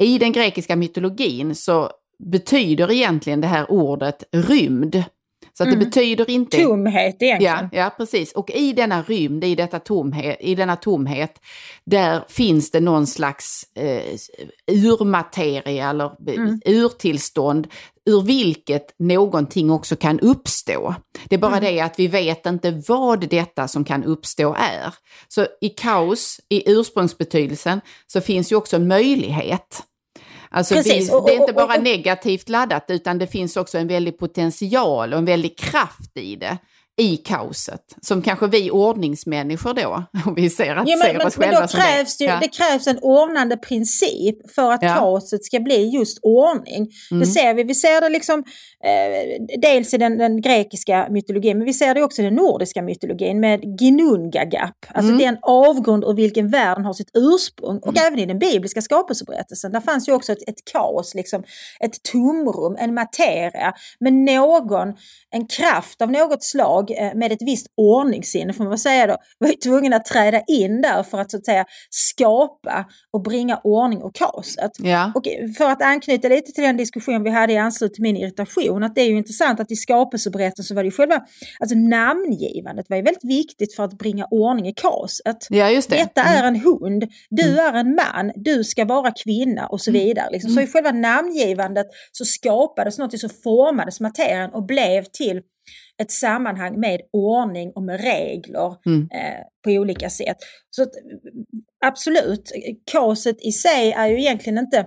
i den grekiska mytologin så betyder egentligen det här ordet rymd. Så att mm. det betyder inte... Tomhet egentligen. Ja, ja, precis. Och i denna rymd, i, detta tomhet, i denna tomhet, där finns det någon slags eh, urmateria eller mm. urtillstånd ur vilket någonting också kan uppstå. Det är bara mm. det att vi vet inte vad detta som kan uppstå är. Så i kaos, i ursprungsbetydelsen, så finns ju också en möjlighet. Alltså det, det, är inte bara negativt laddat utan det finns också en väldig potential och en väldig kraft i det i kaoset. Som kanske vi ordningsmänniskor då, om vi ser, att, ja, men, ser oss men, själva men då krävs det. Ju, ja. det krävs en ordnande princip för att ja. kaoset ska bli just ordning. Mm. Det ser vi, vi ser det liksom dels i den, den, grekiska mytologin men vi ser det också i den nordiska mytologin med Ginungagap. Alltså mm. den avgrund ur vilken världen har sitt ursprung. Och mm. även i den bibliska skapelseberättelsen, där fanns ju också ett, ett kaos, liksom, ett tomrum, en materia med någon, en kraft av något slag Eh, med ett visst ordningssinne får man säga då, var tvungen att träda in där för att så att säga skapa och bringa ordning och kaoset. Ja. Och för att anknyta lite till den diskussion vi hade i anslutning till min irritation, att det är ju intressant att i skapelseberättelsen så var det ju själva, alltså namngivandet var ju väldigt viktigt för att bringa ordning i kaoset. Ja, just det. Detta är en hund, du mm. är en man, du ska vara kvinna och så mm. vidare. Liksom. Så i själva namngivandet så skapades något som formades materien och blev till ett sammanhang med ordning och med regler mm. eh, på olika sätt. Så att, absolut, kaoset i sig är ju egentligen inte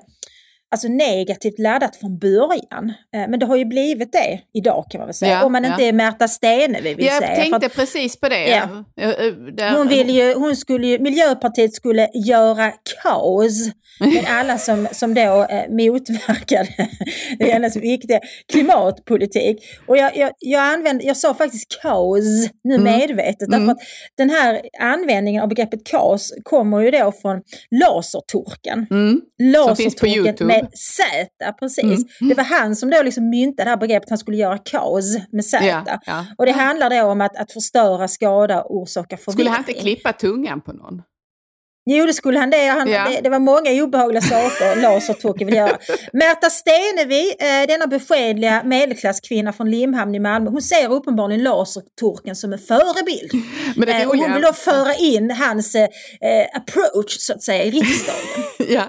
alltså negativt laddat från början. Eh, men det har ju blivit det idag kan man väl säga. Ja, Om man ja. inte är Märta Stenevi vill jag säga. Jag tänkte att, precis på det. Ja. Hon, vill ju, hon skulle ju, Miljöpartiet skulle göra kaos med alla som, som då eh, motverkade hennes viktiga klimatpolitik. Och jag, jag, jag, använde, jag sa faktiskt kaos nu mm. medvetet mm. därför att den här användningen av begreppet kaos kommer ju då från lasertorken. Mm. Lasertorken med Z, precis. Mm. Det var han som då liksom myntade det här begreppet, han skulle göra kaos med Z. Ja, ja. Och det handlar då om att, att förstöra, skada, orsaka förvirring. Skulle han inte klippa tungan på någon? Jo, det skulle han det. Han, ja. det, det, var många obehagliga saker Lasertåke vill göra. Märta Stenevi, eh, denna beskedliga medelklasskvinna från Limhamn i Malmö, hon ser uppenbarligen Lasertorken som en förebild. Men det eh, och hon vill då föra in hans eh, approach, så att säga, i riksdagen. ja,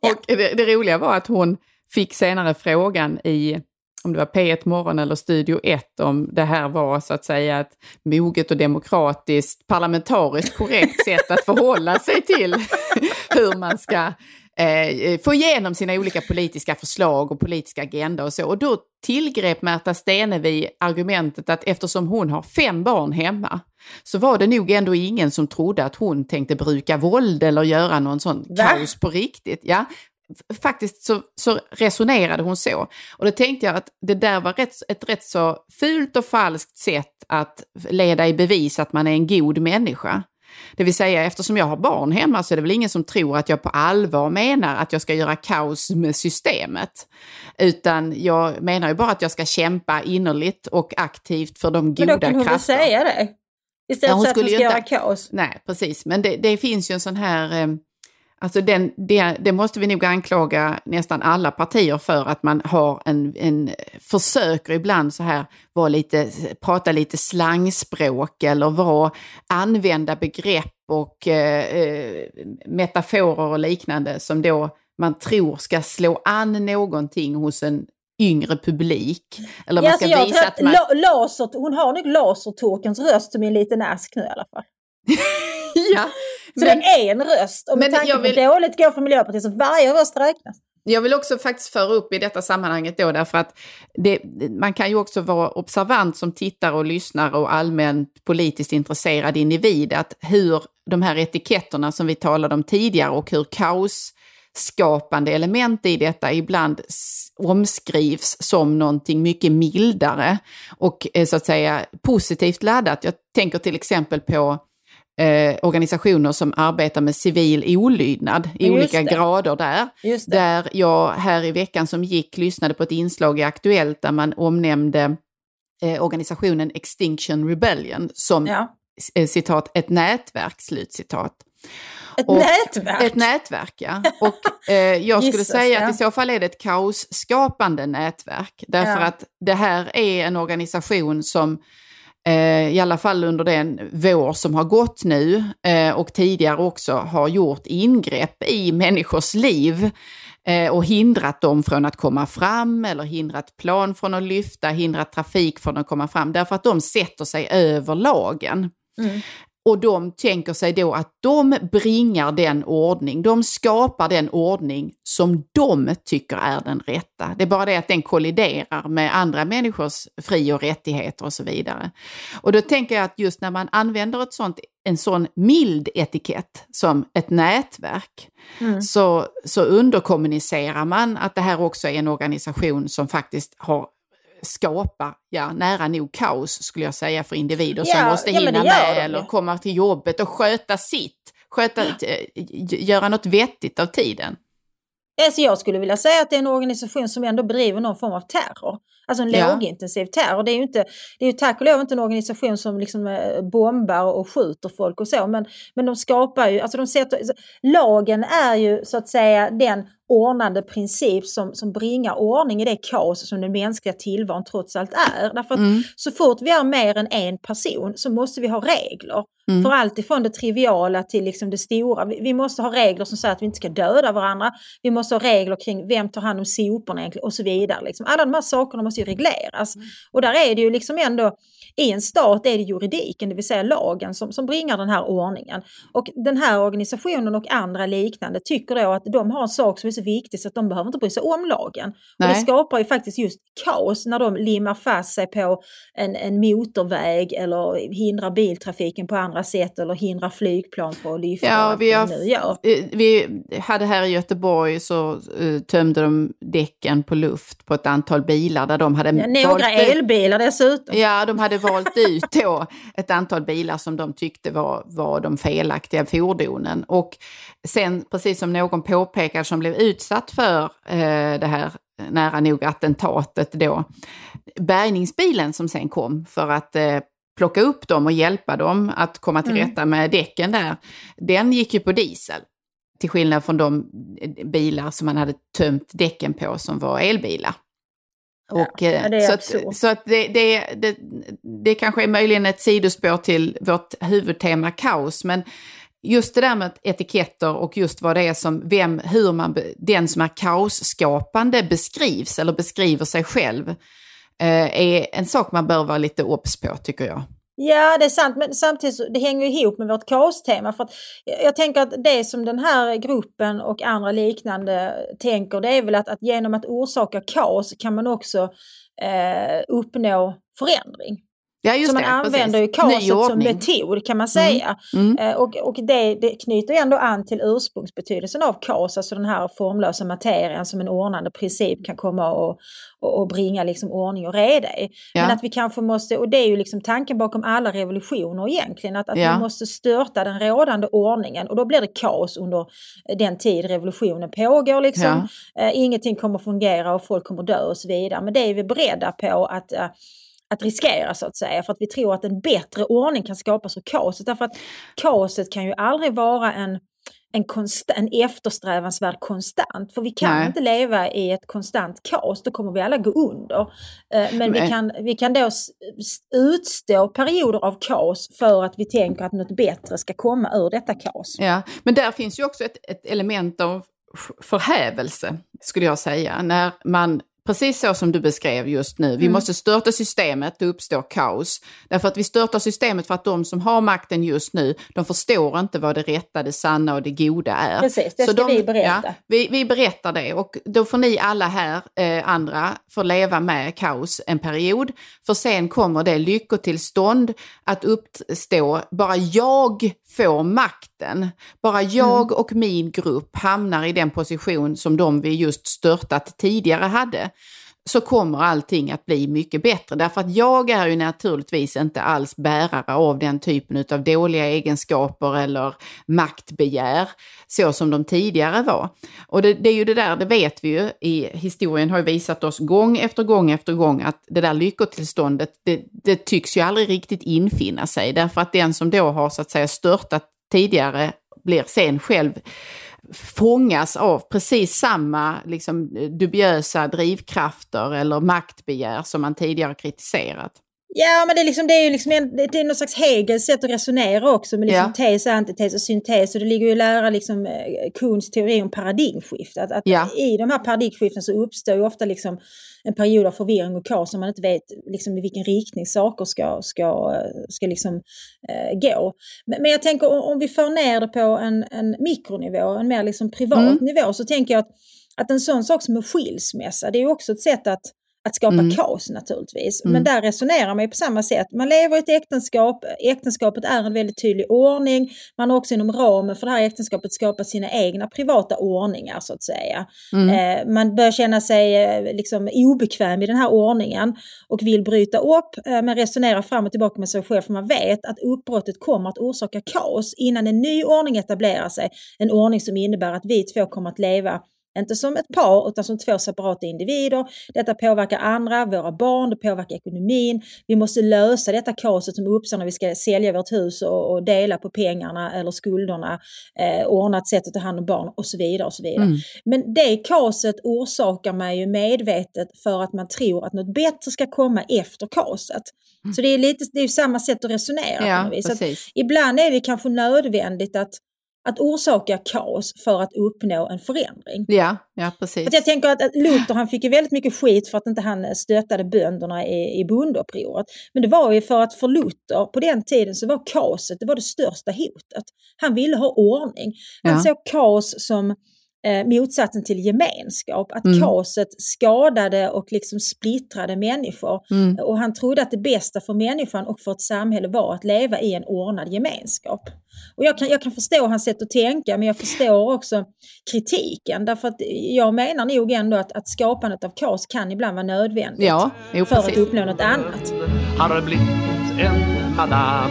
och ja. Det, det roliga var att hon fick senare frågan i om det var P1 Morgon eller Studio 1, om det här var så att säga ett moget och demokratiskt, parlamentariskt korrekt sätt att förhålla sig till hur man ska eh, få igenom sina olika politiska förslag och politiska agenda och så. Och då tillgrep Märta Stenevi argumentet att eftersom hon har fem barn hemma så var det nog ändå ingen som trodde att hon tänkte bruka våld eller göra någon sån Va? kaos på riktigt. Ja, faktiskt så, så, resonerade hon så. Och då tänkte jag att det där var rätt, ett rätt så fult och falskt sätt att leda i bevis att man är en god människa. Det vill säga eftersom jag har barn hemma så är det väl ingen som tror att jag på allvar menar att jag ska göra kaos med systemet. Utan jag menar ju bara att jag ska kämpa innerligt och aktivt för de goda krafterna. Men då kan hon väl säga det? Istället ja, för att hon ska inte... göra kaos. Nej, precis. Men det, det finns ju en sån här... Alltså den, det, det, måste vi nog anklaga nästan alla partier för att man har en, en försöker ibland så här vara lite, prata lite slangspråk eller vara, använda begrepp och eh, eh, metaforer och liknande som då man tror ska slå an någonting hos en yngre publik. Eller man ja, ska alltså visa att man... Laser, hon har nog lasertorkens röst som en liten ask nu i alla fall. ja. Så men, det är en röst. Och med tanke på vill... hur dåligt går för Miljöpartiet så varje röst räknas. Jag vill också faktiskt föra upp i detta sammanhanget då därför att det, man kan ju också vara observant som tittare och lyssnare och allmänt politiskt intresserad individ att hur de här etiketterna som vi talade om tidigare och hur kaos skapande element i detta ibland omskrivs som någonting mycket mildare och eh, så att säga positivt laddat. Jag tänker till exempel på eh, organisationer som arbetar med civil olydnad i olika det. grader där. Där jag här i veckan som gick lyssnade på ett inslag i Aktuellt där man omnämnde eh, organisationen Extinction Rebellion som ja. eh, citat ett nätverk, slutcitat. Ett och, nätverk? Ett nätverk, ja. Och eh, jag skulle Jesus, säga att i så fall är det ett kaosskapande nätverk. Därför ja. att det här är en organisation som Eh, i alla fall under den vår som har gått nu eh, och tidigare också har gjort ingrepp i människors liv eh, och hindrat dem från att komma fram eller hindrat plan från att lyfta, hindrat trafik från att komma fram därför att de sätter sig över lagen. Mm. Och de tänker sig då att de bringar den ordning, de skapar den ordning som de tycker är den rätta. Det är bara det att den kolliderar med andra människors fri och rättigheter och så vidare. Och då tänker jag att just när man använder ett sånt, en sån mild etikett som ett nätverk mm. så, så underkommunicerar man att det här också är en organisation som faktiskt har skapa, ja, nära nog kaos skulle jag säga för individer ja, som måste ja, hinna med eller komma till jobbet och sköta sitt, sköta, eh, göra något vettigt av tiden. Alltså jag skulle vilja säga att det är en organisation som ändå bedriver någon form av terror. Alltså en ja. lågintensiv terror. Det är ju inte, det är ju tack och lov inte en organisation som liksom eh, bombar och skjuter folk och så. Men, men de skapar ju, alltså de sätter, lagen är ju så att säga den ordnande princip som, som bringar ordning i det kaos som den mänskliga tillvaron trots allt är. Därför att mm. så fort vi är mer än en person så måste vi ha regler. Mm. För allt ifrån det triviala till liksom det stora. Vi, vi, måste ha regler som säger att vi inte ska döda varandra. Vi måste ha regler kring vem tar hand om soporna egentligen och så vidare. Liksom. Alla de här sakerna måste ju regleras. Mm. Och där är det ju liksom ändå i en stat är det juridiken, det vill säga lagen, som, som bringar den här ordningen. Och den här organisationen och andra liknande tycker då att de har en sak som är så viktig så att de behöver inte bry sig om lagen. Och det skapar ju faktiskt just kaos när de limmar fast sig på en, en motorväg eller hindrar biltrafiken på andra sätt eller hindrar flygplan från att lyfta. Ja, vi, har, vi hade här i Göteborg så uh, tömde de däcken på luft på ett antal bilar där de hade... Ja, några elbilar dessutom. Ja, de hade valt ut då ett antal bilar som de tyckte var, var de felaktiga fordonen. Och sen, precis som någon påpekade som blev utsatt för eh, det här nära nog attentatet då, bärgningsbilen som sen kom för att eh, plocka upp dem och hjälpa dem att komma till mm. rätta med däcken där, den gick ju på diesel. Till skillnad från de bilar som man hade tömt däcken på som var elbilar. Och, ja, eh, så, att, så att det, det, det, det kanske är möjligen ett sidospår till vårt huvudtema kaos, men just det där med etiketter och just vad det är som, vem, hur man, den som är kaosskapande beskrivs eller beskriver sig själv, eh, är en sak man bör vara lite obs på tycker jag. Ja, det är sant, men samtidigt så, det hänger ihop med vårt kaostema. För att jag tänker att det som den här gruppen och andra liknande tänker, det är väl att, att genom att orsaka kaos kan man också eh, uppnå förändring. Ja, just så man det, använder ju kaoset som metod kan man säga. Mm. Mm. och och det, det knyter ändå an till ursprungsbetydelsen av kaos, alltså den här formlösa materien som en ordnande princip kan komma och, och, och bringa liksom ordning och reda i. Ja. Men att vi kanske måste, och det är ju liksom tanken bakom alla revolutioner egentligen, att, att ja. vi måste störta den rådande ordningen och då blir det kaos under den tid revolutionen pågår. Liksom. Ja. Uh, ingenting kommer fungera och folk kommer dö och så vidare. Men det är vi beredda på att uh, att riskera så att säga för att vi tror att en bättre ordning kan skapas ur kaoset. Därför att kaoset kan ju aldrig vara en, en, en eftersträvansvärd konstant. För vi kan Nej. inte leva i ett konstant kaos, då kommer vi alla gå under. Eh, men vi kan, vi kan då utstå perioder av kaos för att vi tänker att något bättre ska komma ur detta kaos. Ja, men där finns ju också ett, ett element av förhävelse, skulle jag säga, när man precis så som du beskrev just nu. Vi mm. måste störta systemet, det uppstår kaos. Därför att vi störtar systemet för att de som har makten just nu, de förstår inte vad det rätta, det sanna och det goda är. Precis, det ska de, vi berätta. Ja, vi, vi berättar det och då får ni alla här, eh, andra, få leva med kaos en period. För sen kommer det lyckotillstånd att uppstå, bara jag får makten. Bara jag mm. och min grupp hamnar i den position som de vi just störtat tidigare hade så kommer allting att bli mycket bättre. Därför att jag är ju naturligtvis inte alls bärare av den typen av dåliga egenskaper eller maktbegär så som de tidigare var. Och det, det, är ju det där, det vet vi ju i historien har ju visat oss gång efter gång efter gång att det där lyckotillståndet, det, det tycks ju aldrig riktigt infinna sig. Därför att den som då har så att säga störtat tidigare blir sen själv fångas av precis samma liksom, dubiösa drivkrafter eller maktbegär som man tidigare kritiserat. Ja, men det är, liksom, det är ju liksom en, det är någon slags Hegels sätt att resonera också med liksom ja. tes, antites och syntes. Och det ligger ju i lära liksom, eh, Kuhns teori om paradigmskifte. Att, att ja. I de här paradigmskiften så uppstår ju ofta liksom en period av förvirring och kaos som man inte vet liksom, i vilken riktning saker ska, ska, ska liksom, eh, gå. Men, men, jag tänker om, om vi för ner det på en, en mikronivå, en mer liksom privat mm. nivå, så tänker jag att, att en sån sak som en skilsmässa, det är ju också ett sätt att att skapa mm. kaos naturligtvis. Mm. Men där resonerar man ju på samma sätt. Man lever i ett äktenskap, äktenskapet är en väldigt tydlig ordning. Man har också inom ramen för det här äktenskapet skapat sina egna privata ordningar så att säga. Mm. Eh, man bör känna sig eh, liksom obekväm i den här ordningen och vill bryta upp eh, men resonerar fram och tillbaka med sig själv för man vet att uppbrottet kommer att orsaka kaos innan en ny ordning etablerar sig. En ordning som innebär att vi två kommer att leva inte som ett par utan som två separata individer. Detta påverkar andra, våra barn, det påverkar ekonomin. Vi måste lösa detta kaoset som uppstår när vi ska sälja vårt hus och, och dela på pengarna eller skulderna, eh, ordna ett sätt att ta hand om barn och så vidare. och så vidare. Mm. Men det kaoset orsakar man ju medvetet för att man tror att något bättre ska komma efter kaoset. Mm. Så det är lite det är samma sätt att resonera. Ja, vis. ibland är det kanske nödvändigt att att orsaka kaos för att uppnå en förändring. Ja, ja precis. Att jag tänker att, Luther han fick ju väldigt mycket skit för att inte han stöttade bönderna i, i bondeupproret. Men det var ju för att för Luther på den tiden så var kaoset det var det största hotet. Han ville ha ordning. Han ja. såg kaos som eh, motsatsen till gemenskap. Att mm. kaoset skadade och liksom splittrade människor. Mm. Och han trodde att det bästa för människan och för ett samhälle var att leva i en ordnad gemenskap. Och jag kan, jag kan förstå hans sätt att tänka men jag förstår också kritiken. Därför att jag menar nog ändå att, att skapandet av kaos kan ibland vara nödvändigt ja, jo, för precis. att uppnå något annat. Har blivit en madam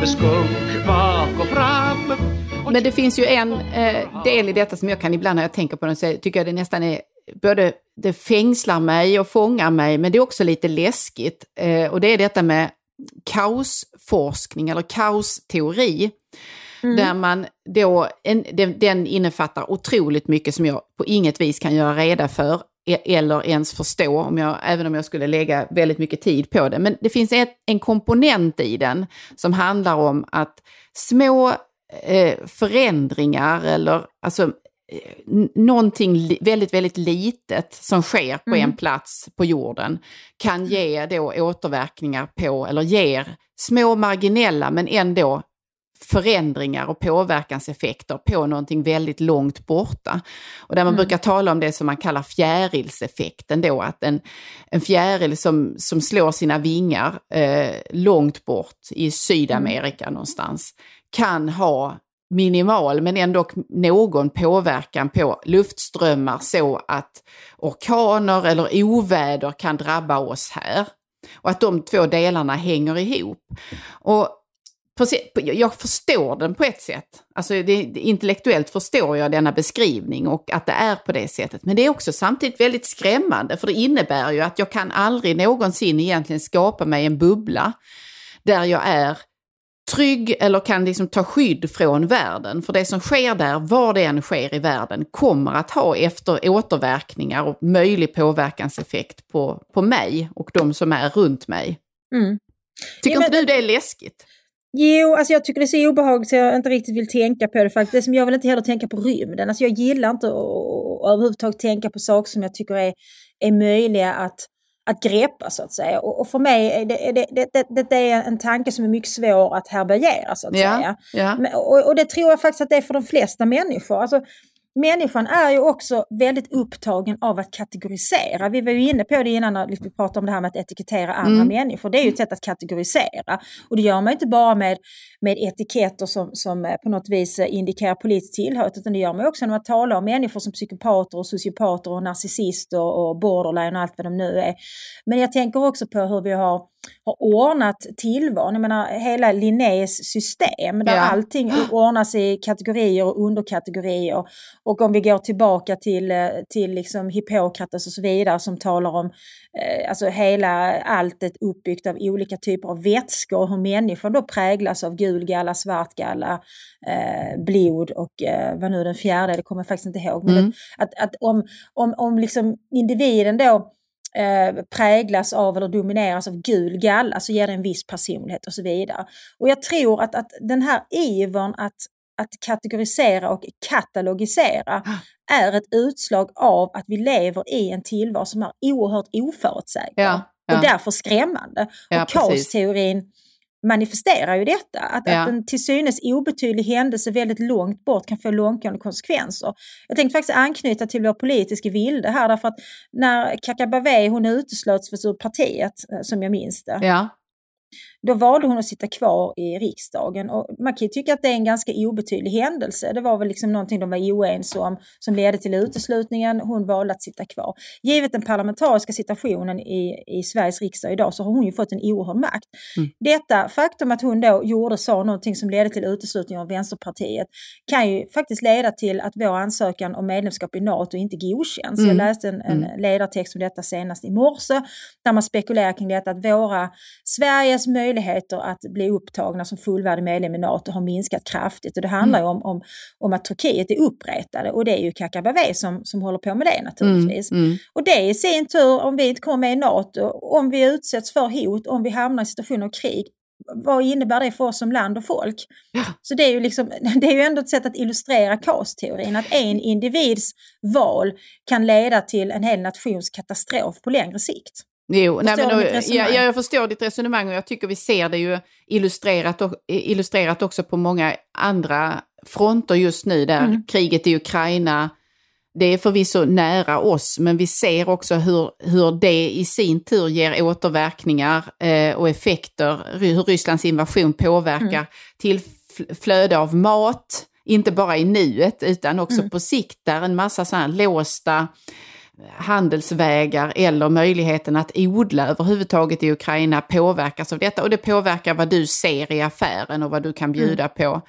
med skunk bak och fram men det finns ju en eh, del i detta som jag kan ibland när jag tänker på det så tycker jag det nästan är både det fängslar mig och fångar mig, men det är också lite läskigt. Eh, och det är detta med kaosforskning eller kaosteori. Mm. Där man då, en, den, den innefattar otroligt mycket som jag på inget vis kan göra reda för e, eller ens förstå, om jag, även om jag skulle lägga väldigt mycket tid på det. Men det finns ett, en komponent i den som handlar om att små förändringar eller alltså eh, någonting väldigt, väldigt litet som sker på mm. en plats på jorden kan ge då återverkningar på, eller ger små marginella men ändå förändringar och påverkanseffekter på någonting väldigt långt borta. Och där man mm. brukar tala om det som man kallar fjärilseffekten då, att en, en fjäril som, som slår sina vingar eh, långt bort i Sydamerika mm. någonstans kan ha minimal men ändå någon påverkan på luftströmmar så att orkaner eller oväder kan drabba oss här. Och att de två delarna hänger ihop. Och jag förstår den på ett sätt. Alltså det, intellektuellt förstår jag denna beskrivning och att det är på det sättet. Men det är också samtidigt väldigt skrämmande för det innebär ju att jag kan aldrig någonsin egentligen skapa mig en bubbla där jag är trygg eller kan liksom ta skydd från världen. För det som sker där, var det än sker i världen, kommer att ha efter återverkningar och möjlig påverkanseffekt på, på mig och de som är runt mig. Mm. Tycker ja, inte du det är läskigt? Jo, alltså jag tycker det är så obehagligt så jag inte riktigt vill tänka på det faktiskt. Men jag vill inte heller tänka på rymden. Alltså jag gillar inte att, att överhuvudtaget tänka på saker som jag tycker är är möjliga att, att greppa så att säga. Och, och för mig är det, det, det, det, är en tanke som är mycket svår att härbärgera så att Ja, säga. ja. Men, och, och det tror jag faktiskt att det är för de flesta människor. Alltså, människan är ju också väldigt upptagen av att kategorisera. Vi var ju inne på det innan när vi pratade om det här med att etikettera andra Mm. människor. Det är ju ett sätt att kategorisera. Och det gör man inte bara med, med etiketter som, som eh, på något vis eh, indikerar politisk tillhörighet, utan det gör man också när man talar om människor som psykopater och sociopater och narcissister och borderline och allt vad de nu är. Men jag tänker också på hur vi har har ordnat tillvaron. Jag menar hela Linnés system där Ja. allting ordnas i kategorier och underkategorier. Och om vi går tillbaka till, eh, till liksom Hippokrates och så vidare som talar om eh, alltså hela alltet uppbyggt av olika typer av vätskor och hur människan då präglas av gul galla, svart galla, eh, blod och eh, vad nu den fjärde, det kommer jag faktiskt inte ihåg. Men Mm. att, att om, om, om liksom individen då eh, präglas av eller domineras av gul galla så ger det en viss personlighet och så vidare. Och jag tror att, att den här ivern att, att kategorisera och katalogisera är ett utslag av att vi lever i en tillvaro som är oerhört oförutsägbar Ja, ja. och därför skrämmande. Ja, och kaosteorin manifesterar ju detta, att, Ja. att en till synes obetydlig händelse väldigt långt bort kan få långtgående konsekvenser. Jag tänkte faktiskt anknyta till vår politiska vilde här, därför att när Kakabaveh hon uteslöts ur partiet, eh, som jag minns det, Ja. Då valde hon att sitta kvar i riksdagen. Och man kan ju tycka att det är en ganska obetydlig händelse. Det var väl liksom någonting de var oense om som ledde till uteslutningen. Hon valde att sitta kvar. Givet den parlamentariska situationen i, i Sveriges riksdag idag så har hon ju fått en oerhörd makt. Mm. Detta faktum att hon då gjorde så någonting som ledde till uteslutning av Vänsterpartiet kan ju faktiskt leda till att vår ansökan om medlemskap i NATO inte godkänns. Mm. Jag läste en, en ledartext om detta senast i morse där man spekulerar kring detta att våra, Sveriges möjligheter att bli upptagna som fullvärdig medlem i NATO har minskat kraftigt och det handlar ju om, om, om att Turkiet är uppretade och det är ju Kakabaveh som, som håller på med det naturligtvis. Mm. Mm. Och det i sin tur, om vi inte kommer med i NATO, om vi utsätts för hot, om vi hamnar i situationer av krig, vad innebär det för oss som land och folk? Så det är, ju liksom, det är ju ändå ett sätt att illustrera kaosteorin, att en individs val kan leda till en hel nations katastrof på längre sikt. Jo, nej, Förstår men, du och, ja, jag förstår ditt resonemang och jag tycker vi ser det ju illustrerat, och, illustrerat också på många andra fronter just nu där Mm. kriget i Ukraina, det är förvisso nära oss men vi ser också hur, hur det i sin tur ger återverkningar eh, och effekter, hur Rysslands invasion påverkar Mm. till fl- flöde av mat, inte bara i nuet utan också Mm. på sikt där en massa här låsta handelsvägar eller möjligheten att odla överhuvudtaget i Ukraina påverkas av detta och det påverkar vad du ser i affären och vad du kan bjuda på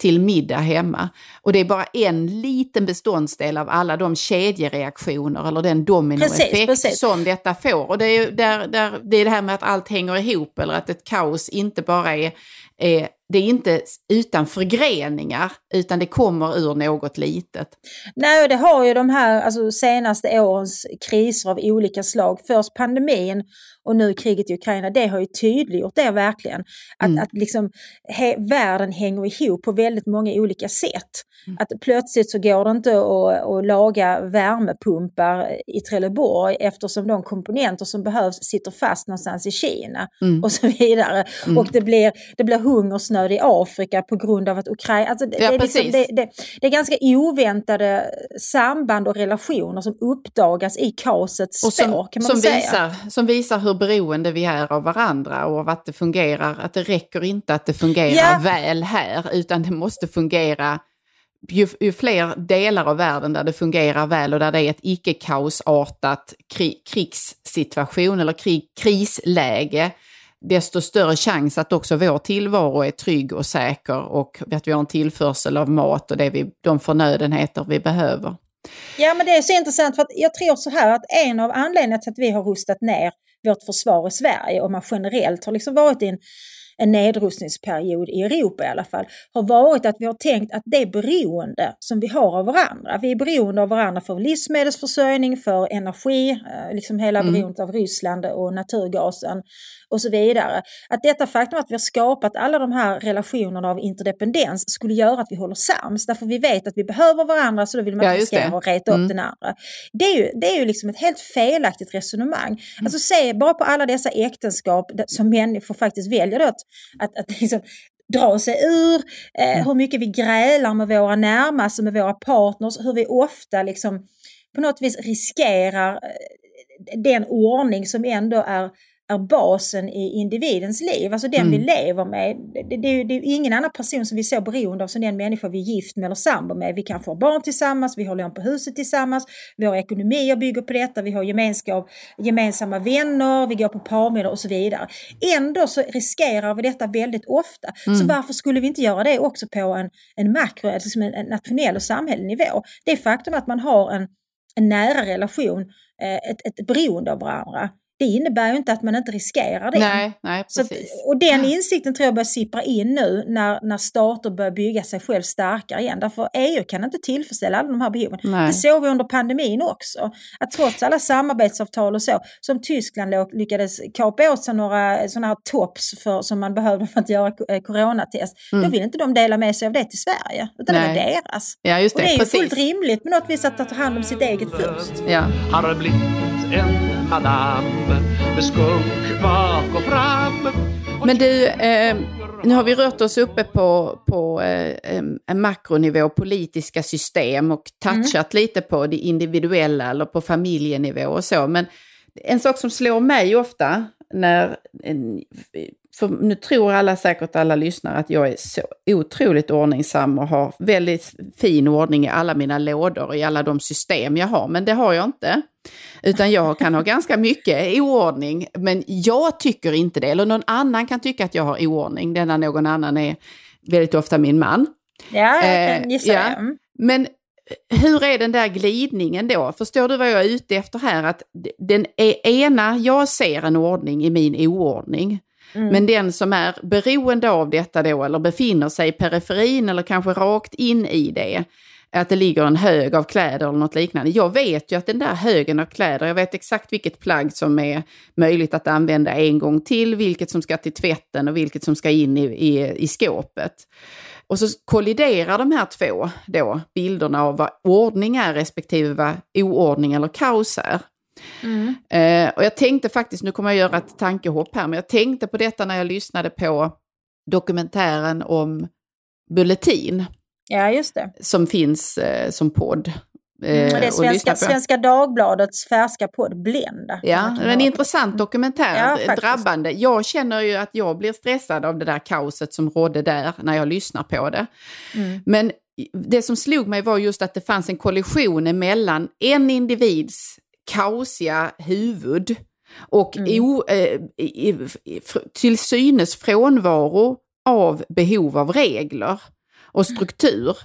till middag hemma. Och det är bara en liten beståndsdel av alla de kedjereaktioner eller den dominoeffekt Precis, precis. som detta får. Och det är, där, där, det är det här med att allt hänger ihop eller att ett kaos inte bara är, är det är inte utan förgreningar utan det kommer ur något litet. Nej, det har ju de här alltså, senaste årens kriser av olika slag, först pandemin och nu kriget i Ukraina, det har ju tydliggjort det verkligen. Att, Mm. att liksom, he, världen hänger ihop på väldigt många olika sätt. Mm. Att plötsligt så går det inte att, att laga värmepumpar i Trelleborg eftersom de komponenter som behövs sitter fast någonstans i Kina Mm. och så vidare. Mm. Och det blir, det blir hungersnöd i Afrika på grund av att Ukraina... Alltså det, Ja, det, är liksom, det, det, är ganska oväntade samband och relationer som uppdagas i kaosets Och spår som, kan man som, säga. visar, som visar hur beroende vi är av varandra och av att det fungerar, att det räcker inte att det fungerar Ja. väl här utan det måste fungera ju, ju fler delar av världen där det fungerar väl och där det är ett icke-kaosartat kri, krigssituation eller krig, krisläge, desto större chans att också vår tillvaro är trygg och säker och att vi har en tillförsel av mat och det vi, de förnödenheter vi behöver. Ja men det är så intressant för att jag tror så här att en av anledningarna till att vi har rustat ner vårt försvar i Sverige och man generellt har liksom varit i en, en nedrustningsperiod i Europa i alla fall, har varit att vi har tänkt att det beroende som vi har av varandra, vi är beroende av varandra för livsmedelsförsörjning, för energi, eh, liksom hela mm. beroendet av Ryssland och naturgasen och så vidare. Att detta faktum att vi har skapat alla de här relationerna av interdependens skulle göra att vi håller sams, därför vi vet att vi behöver varandra så då vill man inte ja, riskera att reta mm. upp den andra. Det är ju, det är ju liksom ett helt felaktigt resonemang. Mm. Alltså se bara på alla dessa äktenskap som människor faktiskt väljer att, att, att liksom, dra sig ur, eh, mm. hur mycket vi grälar med våra närmaste, med våra partners, hur vi ofta liksom på något vis riskerar eh, den ordning som ändå är är basen i individens liv, alltså den mm. vi lever med. Det, det, det, är ingen annan person som vi är så beroende av som den människa vi är gift med eller sambo med. Vi kanske har barn tillsammans, vi har lån på huset tillsammans, våra ekonomier bygger på detta, vi har gemenskap, gemensamma vänner, vi går på parmiddag och så vidare. Ändå så riskerar vi detta väldigt ofta. Mm. Så varför skulle vi inte göra det också på en, en makro, alltså en, en nationell och samhällelig nivå? Det faktum att man har en, en nära relation, eh, ett, ett beroende av varandra, det innebär ju inte att man inte riskerar det. Nej, nej, precis. Så, och den insikten tror jag börjar sippra in nu när, när stater börjar bygga sig själv starkare igen. Därför EU kan inte tillfredsställa alla de här behoven. Nej. Det såg vi under pandemin också. Att trots alla samarbetsavtal och så, som Tyskland lyckades kapa åt sig några sådana här tops för, som man behövde för att göra eh, coronatest, mm. då vill inte de dela med sig av det till Sverige. Utan Nej. det är deras. Ja, just det. Och det är precis. ju fullt rimligt på något vis att ta hand om sitt eget först. Ja. Madame med skunk bak och fram. Men du, eh, nu har vi rört oss uppe på, på eh, en makronivå, politiska system och touchat mm. lite på det individuella eller på familjenivå och så. Men en sak som slår mig ofta när för nu tror alla säkert alla lyssnare att jag är så otroligt ordningsam och har väldigt fin ordning i alla mina lådor och i alla de system jag har, men det har jag inte. Utan jag kan ha ganska mycket oordning, men jag tycker inte det. Eller någon annan kan tycka att jag har oordning. Denna någon annan är väldigt ofta min man. Ja, jag kan gissa eh, ja. Men hur är den där glidningen då? Förstår du vad jag är ute efter här? Att den ena, jag ser en ordning i min oordning. Mm. Men den som är beroende av detta då, eller befinner sig i periferin eller kanske rakt in i det, att det ligger en hög av kläder eller något liknande. Jag vet ju att den där högen av kläder, jag vet exakt vilket plagg som är möjligt att använda en gång till, vilket som ska till tvätten och vilket som ska in i, i, i skåpet. Och så kolliderar de här två då, bilderna av vad ordning är respektive vad oordning eller kaos är. Mm. Eh, och jag tänkte faktiskt, nu kommer jag göra ett tankehopp här, men jag tänkte på detta när jag lyssnade på dokumentären om Bulletin. Ja, just det. Som finns eh, som podd. Mm, det är Svenska, Svenska Dagbladets färska podd Blenda. Ja, det är en intressant dokumentär, ja, drabbande. Jag känner ju att jag blir stressad av det där kaoset som rådde där när jag lyssnar på det. Mm. Men det som slog mig var just att det fanns en kollision mellan en individs kaosiga huvud och mm. o, eh, till synes frånvaro av behov av regler och struktur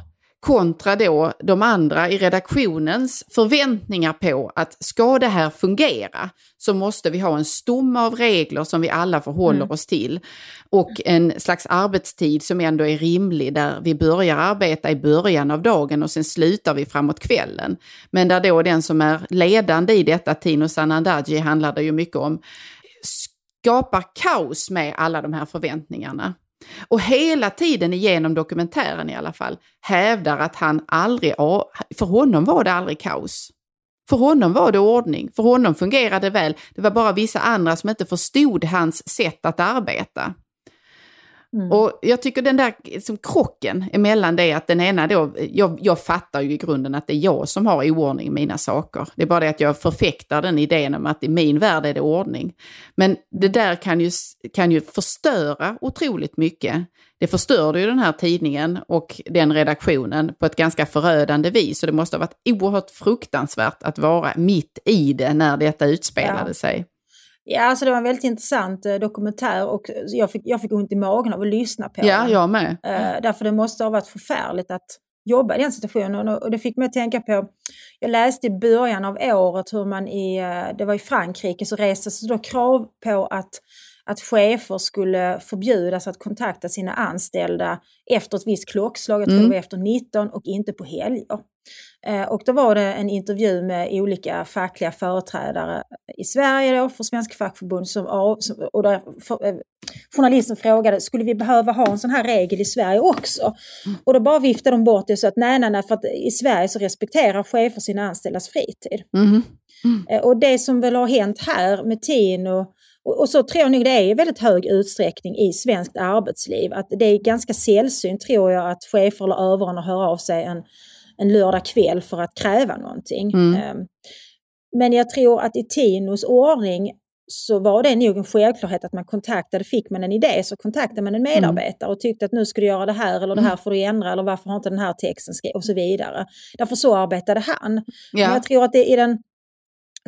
kontra då de andra i redaktionens förväntningar på att ska det här fungera så måste vi ha en stomme av regler som vi alla förhåller mm. oss till och en slags arbetstid som ändå är rimlig där vi börjar arbeta i början av dagen och sen slutar vi framåt kvällen. Men där då den som är ledande i detta, Tino Sanandaji, handlar det ju mycket om, skapar kaos med alla de här förväntningarna. Och hela tiden igenom dokumentären i alla fall hävdar att han aldrig, för honom var det aldrig kaos. För honom var det ordning, för honom fungerade det väl. Det var bara vissa andra som inte förstod hans sätt att arbeta. Mm. Och jag tycker den där liksom, krocken emellan det att den ena då, jag, jag fattar ju i grunden att det är jag som har i mina saker. Det är bara det att jag förfäktar den idén om att i min värld är det ordning. Men det där kan ju, kan ju förstöra otroligt mycket. Det förstörde ju den här tidningen och den redaktionen på ett ganska förödande vis. Och det måste ha varit oerhört fruktansvärt att vara mitt i det när detta utspelade ja. sig. Ja, alltså det var en väldigt intressant eh, dokumentär och jag fick, jag fick ont i magen av att lyssna på ja, den. jag med. Eh, därför det måste ha varit förfärligt att jobba i den situationen. Och, och det fick mig att tänka på, jag läste i början av året hur man i, eh, det var i Frankrike, så restes då krav på att att chefer skulle förbjudas att kontakta sina anställda efter ett visst klockslag, jag tror mm. det var efter 19 och inte på helger. Eh, och då var det en intervju med olika fackliga företrädare i Sverige då, för Svenska fackförbund som, och där för, eh, journalisten frågade, skulle vi behöva ha en sån här regel i Sverige också? Mm. Och då bara viftade de bort det så att nej, nej, nej, för att i Sverige så respekterar chefer sina anställdas fritid. Mm. Mm. Och det som väl har hänt här med Tino och så tror jag nog det är i väldigt hög utsträckning i svenskt arbetsliv att det är ganska sällsynt tror jag att chefer eller överordnade hör av sig en en lördag kväll för att kräva någonting. Mm. Ehm, men jag tror att i Tinos ordning så var det nog en självklarhet att man kontaktade, fick man en idé så kontaktade man en mm. medarbetare och tyckte att nu ska du göra det här eller det här mm. får du ändra eller varför har inte den här texten skrivit och så vidare. Därför så arbetade han. Ja. Men jag tror att det är den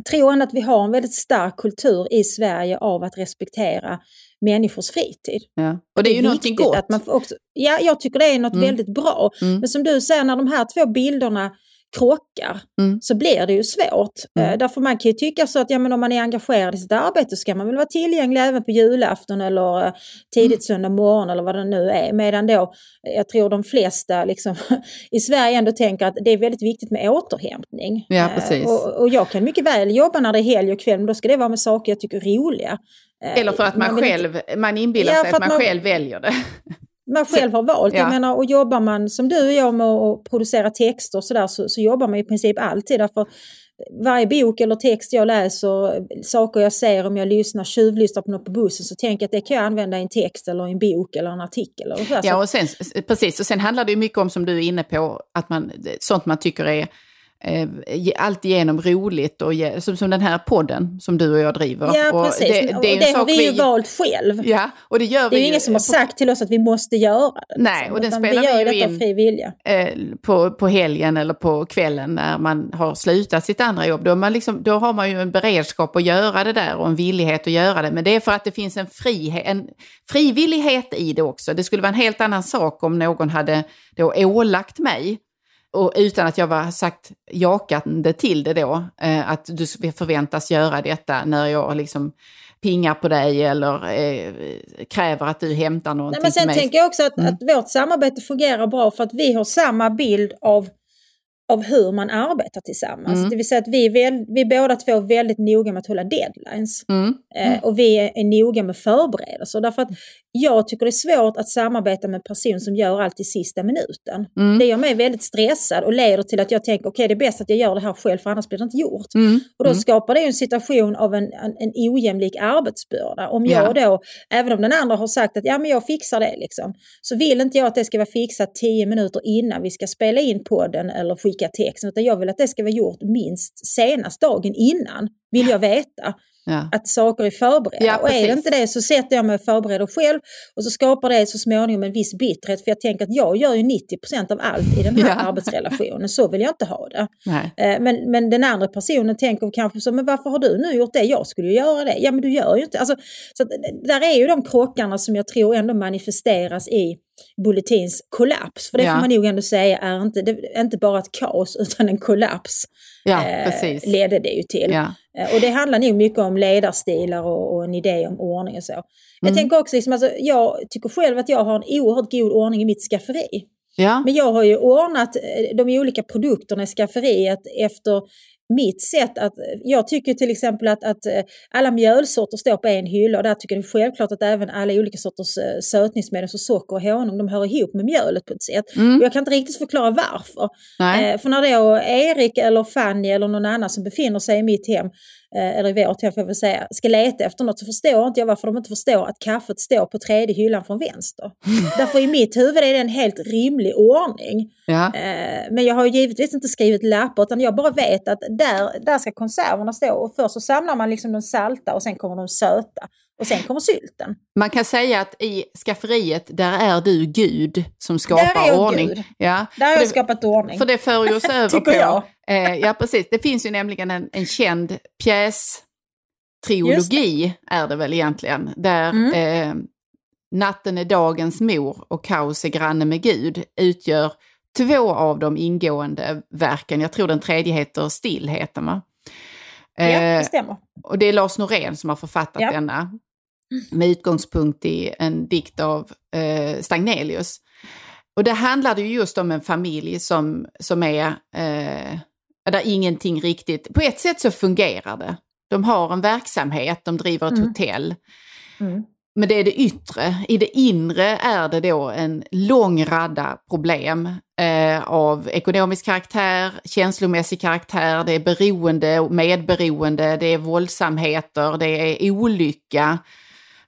tror ändå att vi har en väldigt stark kultur i Sverige av att respektera människors fritid. Ja. Och det är ju det är någonting gott. Att man också, ja, jag tycker det är något mm. väldigt bra. Mm. Men som du säger, när de här två bilderna krockar mm. så blir det ju svårt. Mm. Uh, därför man kan ju tycka så att ja, men om man är engagerad i sitt arbete så ska man väl vara tillgänglig även på julafton eller uh, tidigt mm. söndag morgon eller vad det nu är. Medan då, jag tror de flesta liksom, i Sverige ändå tänker att det är väldigt viktigt med återhämtning. Ja, precis. Och, och, jag kan mycket väl jobba när det är helg och kväll men då ska det vara med saker jag tycker är roliga. Eller för att man, man själv, man inbillar ja, sig att man, man själv väljer det man själv har valt. Ja. Jag menar, och jobbar man som du och jag med att producera texter så, där, så, så jobbar man i princip alltid. Därför varje bok eller text jag läser, saker jag ser om jag lyssnar, tjuvlyssnar på något på bussen så tänker jag att det kan jag använda i en text eller i en bok eller en artikel. Eller så. Ja, och sen, precis. Och sen handlar det mycket om, som du är inne på, att man, sånt man tycker är eh, alltigenom roligt och som, som den här podden som du och jag driver. Ja, och precis. Det, det, och det har vi ju vi... valt själv. Ja, och det gör det är ju ingen som har sagt till oss att vi måste göra det. Nej, liksom. och den spelar vi, vi ju in fri vilja. Eh, på, på helgen eller på kvällen när man har slutat sitt andra jobb. Då, man liksom, då har man ju en beredskap att göra det där och en villighet att göra det. Men det är för att det finns en, frihet, en frivillighet i det också. Det skulle vara en helt annan sak om någon hade då ålagt mig och utan att jag var sagt jakande till det då, eh, att du förväntas göra detta när jag liksom pingar på dig eller eh, kräver att du hämtar någonting Nej, men Sen tänker jag också att, mm. att vårt samarbete fungerar bra för att vi har samma bild av av hur man arbetar tillsammans. Mm. Det vill säga att vi är, vi är båda två väldigt noga med att hålla deadlines. Mm. Mm. Eh, och vi är, är noga med förberedelser. Därför att jag tycker det är svårt att samarbeta med en person som gör allt i sista minuten. Mm. Det gör mig väldigt stressad och leder till att jag tänker okej okay, det är bäst att jag gör det här själv för annars blir det inte gjort. Mm. Och då mm. skapar det en situation av en, en, en ojämlik arbetsbörda. Om jag då, även om den andra har sagt att ja men jag fixar det liksom, så vill inte jag att det ska vara fixat tio minuter innan vi ska spela in podden eller skicka texten utan jag vill att det ska vara gjort minst senast dagen innan, vill jag veta. Ja. Att saker är förberedda. Ja, och är det inte det så sätter jag mig och förbereder själv och så skapar det så småningom en viss bitterhet för jag tänker att jag gör ju 90% av allt i den här ja. arbetsrelationen. Så vill jag inte ha det. Eh, men, men den andra personen tänker kanske så, men varför har du nu gjort det? Jag skulle ju göra det. Ja men du gör ju inte. Alltså, så där är ju de krockarna som jag tror ändå manifesteras i Bulletins kollaps. För det ja. får man nog ändå säga är inte, det, inte bara ett kaos utan en kollaps. Ja, eh, ledde det ju till. Ja. Eh, och det handlar nog mycket om ledarstilar och, och en idé om ordning och så. Mm. Jag tänker också, liksom, alltså, jag tycker själv att jag har en oerhört god ordning i mitt skafferi. Ja. Men jag har ju ordnat eh, de olika produkterna i skafferiet efter mitt sätt att, jag tycker till exempel att, att eh, alla mjölsorter står på en hylla och där tycker jag det är självklart att även alla olika sorters eh, sötningsmedel, så socker och honung, de hör ihop med mjölet på ett sätt. Mm. Jag kan inte riktigt förklara varför. Eh, för när då Erik eller Fanny eller någon annan som befinner sig i mitt hem Eh, eller i vårt hem får jag väl säga, ska leta efter något så förstår inte jag varför de inte förstår att kaffet står på tredje hyllan från vänster. Därför i mitt huvud är det en helt rimlig ordning. Ja. Eh, men jag har givetvis inte skrivit lappar utan jag bara vet att där, där ska konserverna stå och först så samlar man liksom de salta och sen kommer de söta. Och sen kommer sylten. Man kan säga att i skafferiet, där är du Gud som skapar ordning. Gud. Ja, där har jag det, skapat ordning. För det för oss över på... Jag. Eh, ja, precis. Det finns ju nämligen en, en känd pjäs trilogi är det väl egentligen, där mm. eh, Natten är dagens mor och Kaos är granne med Gud utgör två av de ingående verken. Jag tror den tredje heter Stillheten. Va? Ja, det eh, stämmer. och det är Lars Norén som har författat ja. denna. med utgångspunkt i en dikt av eh, Stagnelius. Och det handlade ju just om en familj som, som är, eh, där ingenting riktigt, på ett sätt så fungerar det. De har en verksamhet, de driver ett mm. hotell. Mm. Men det är det yttre. I det inre är det då en lång radda problem eh, av ekonomisk karaktär, känslomässig karaktär, det är beroende och medberoende, det är våldsamheter, det är olycka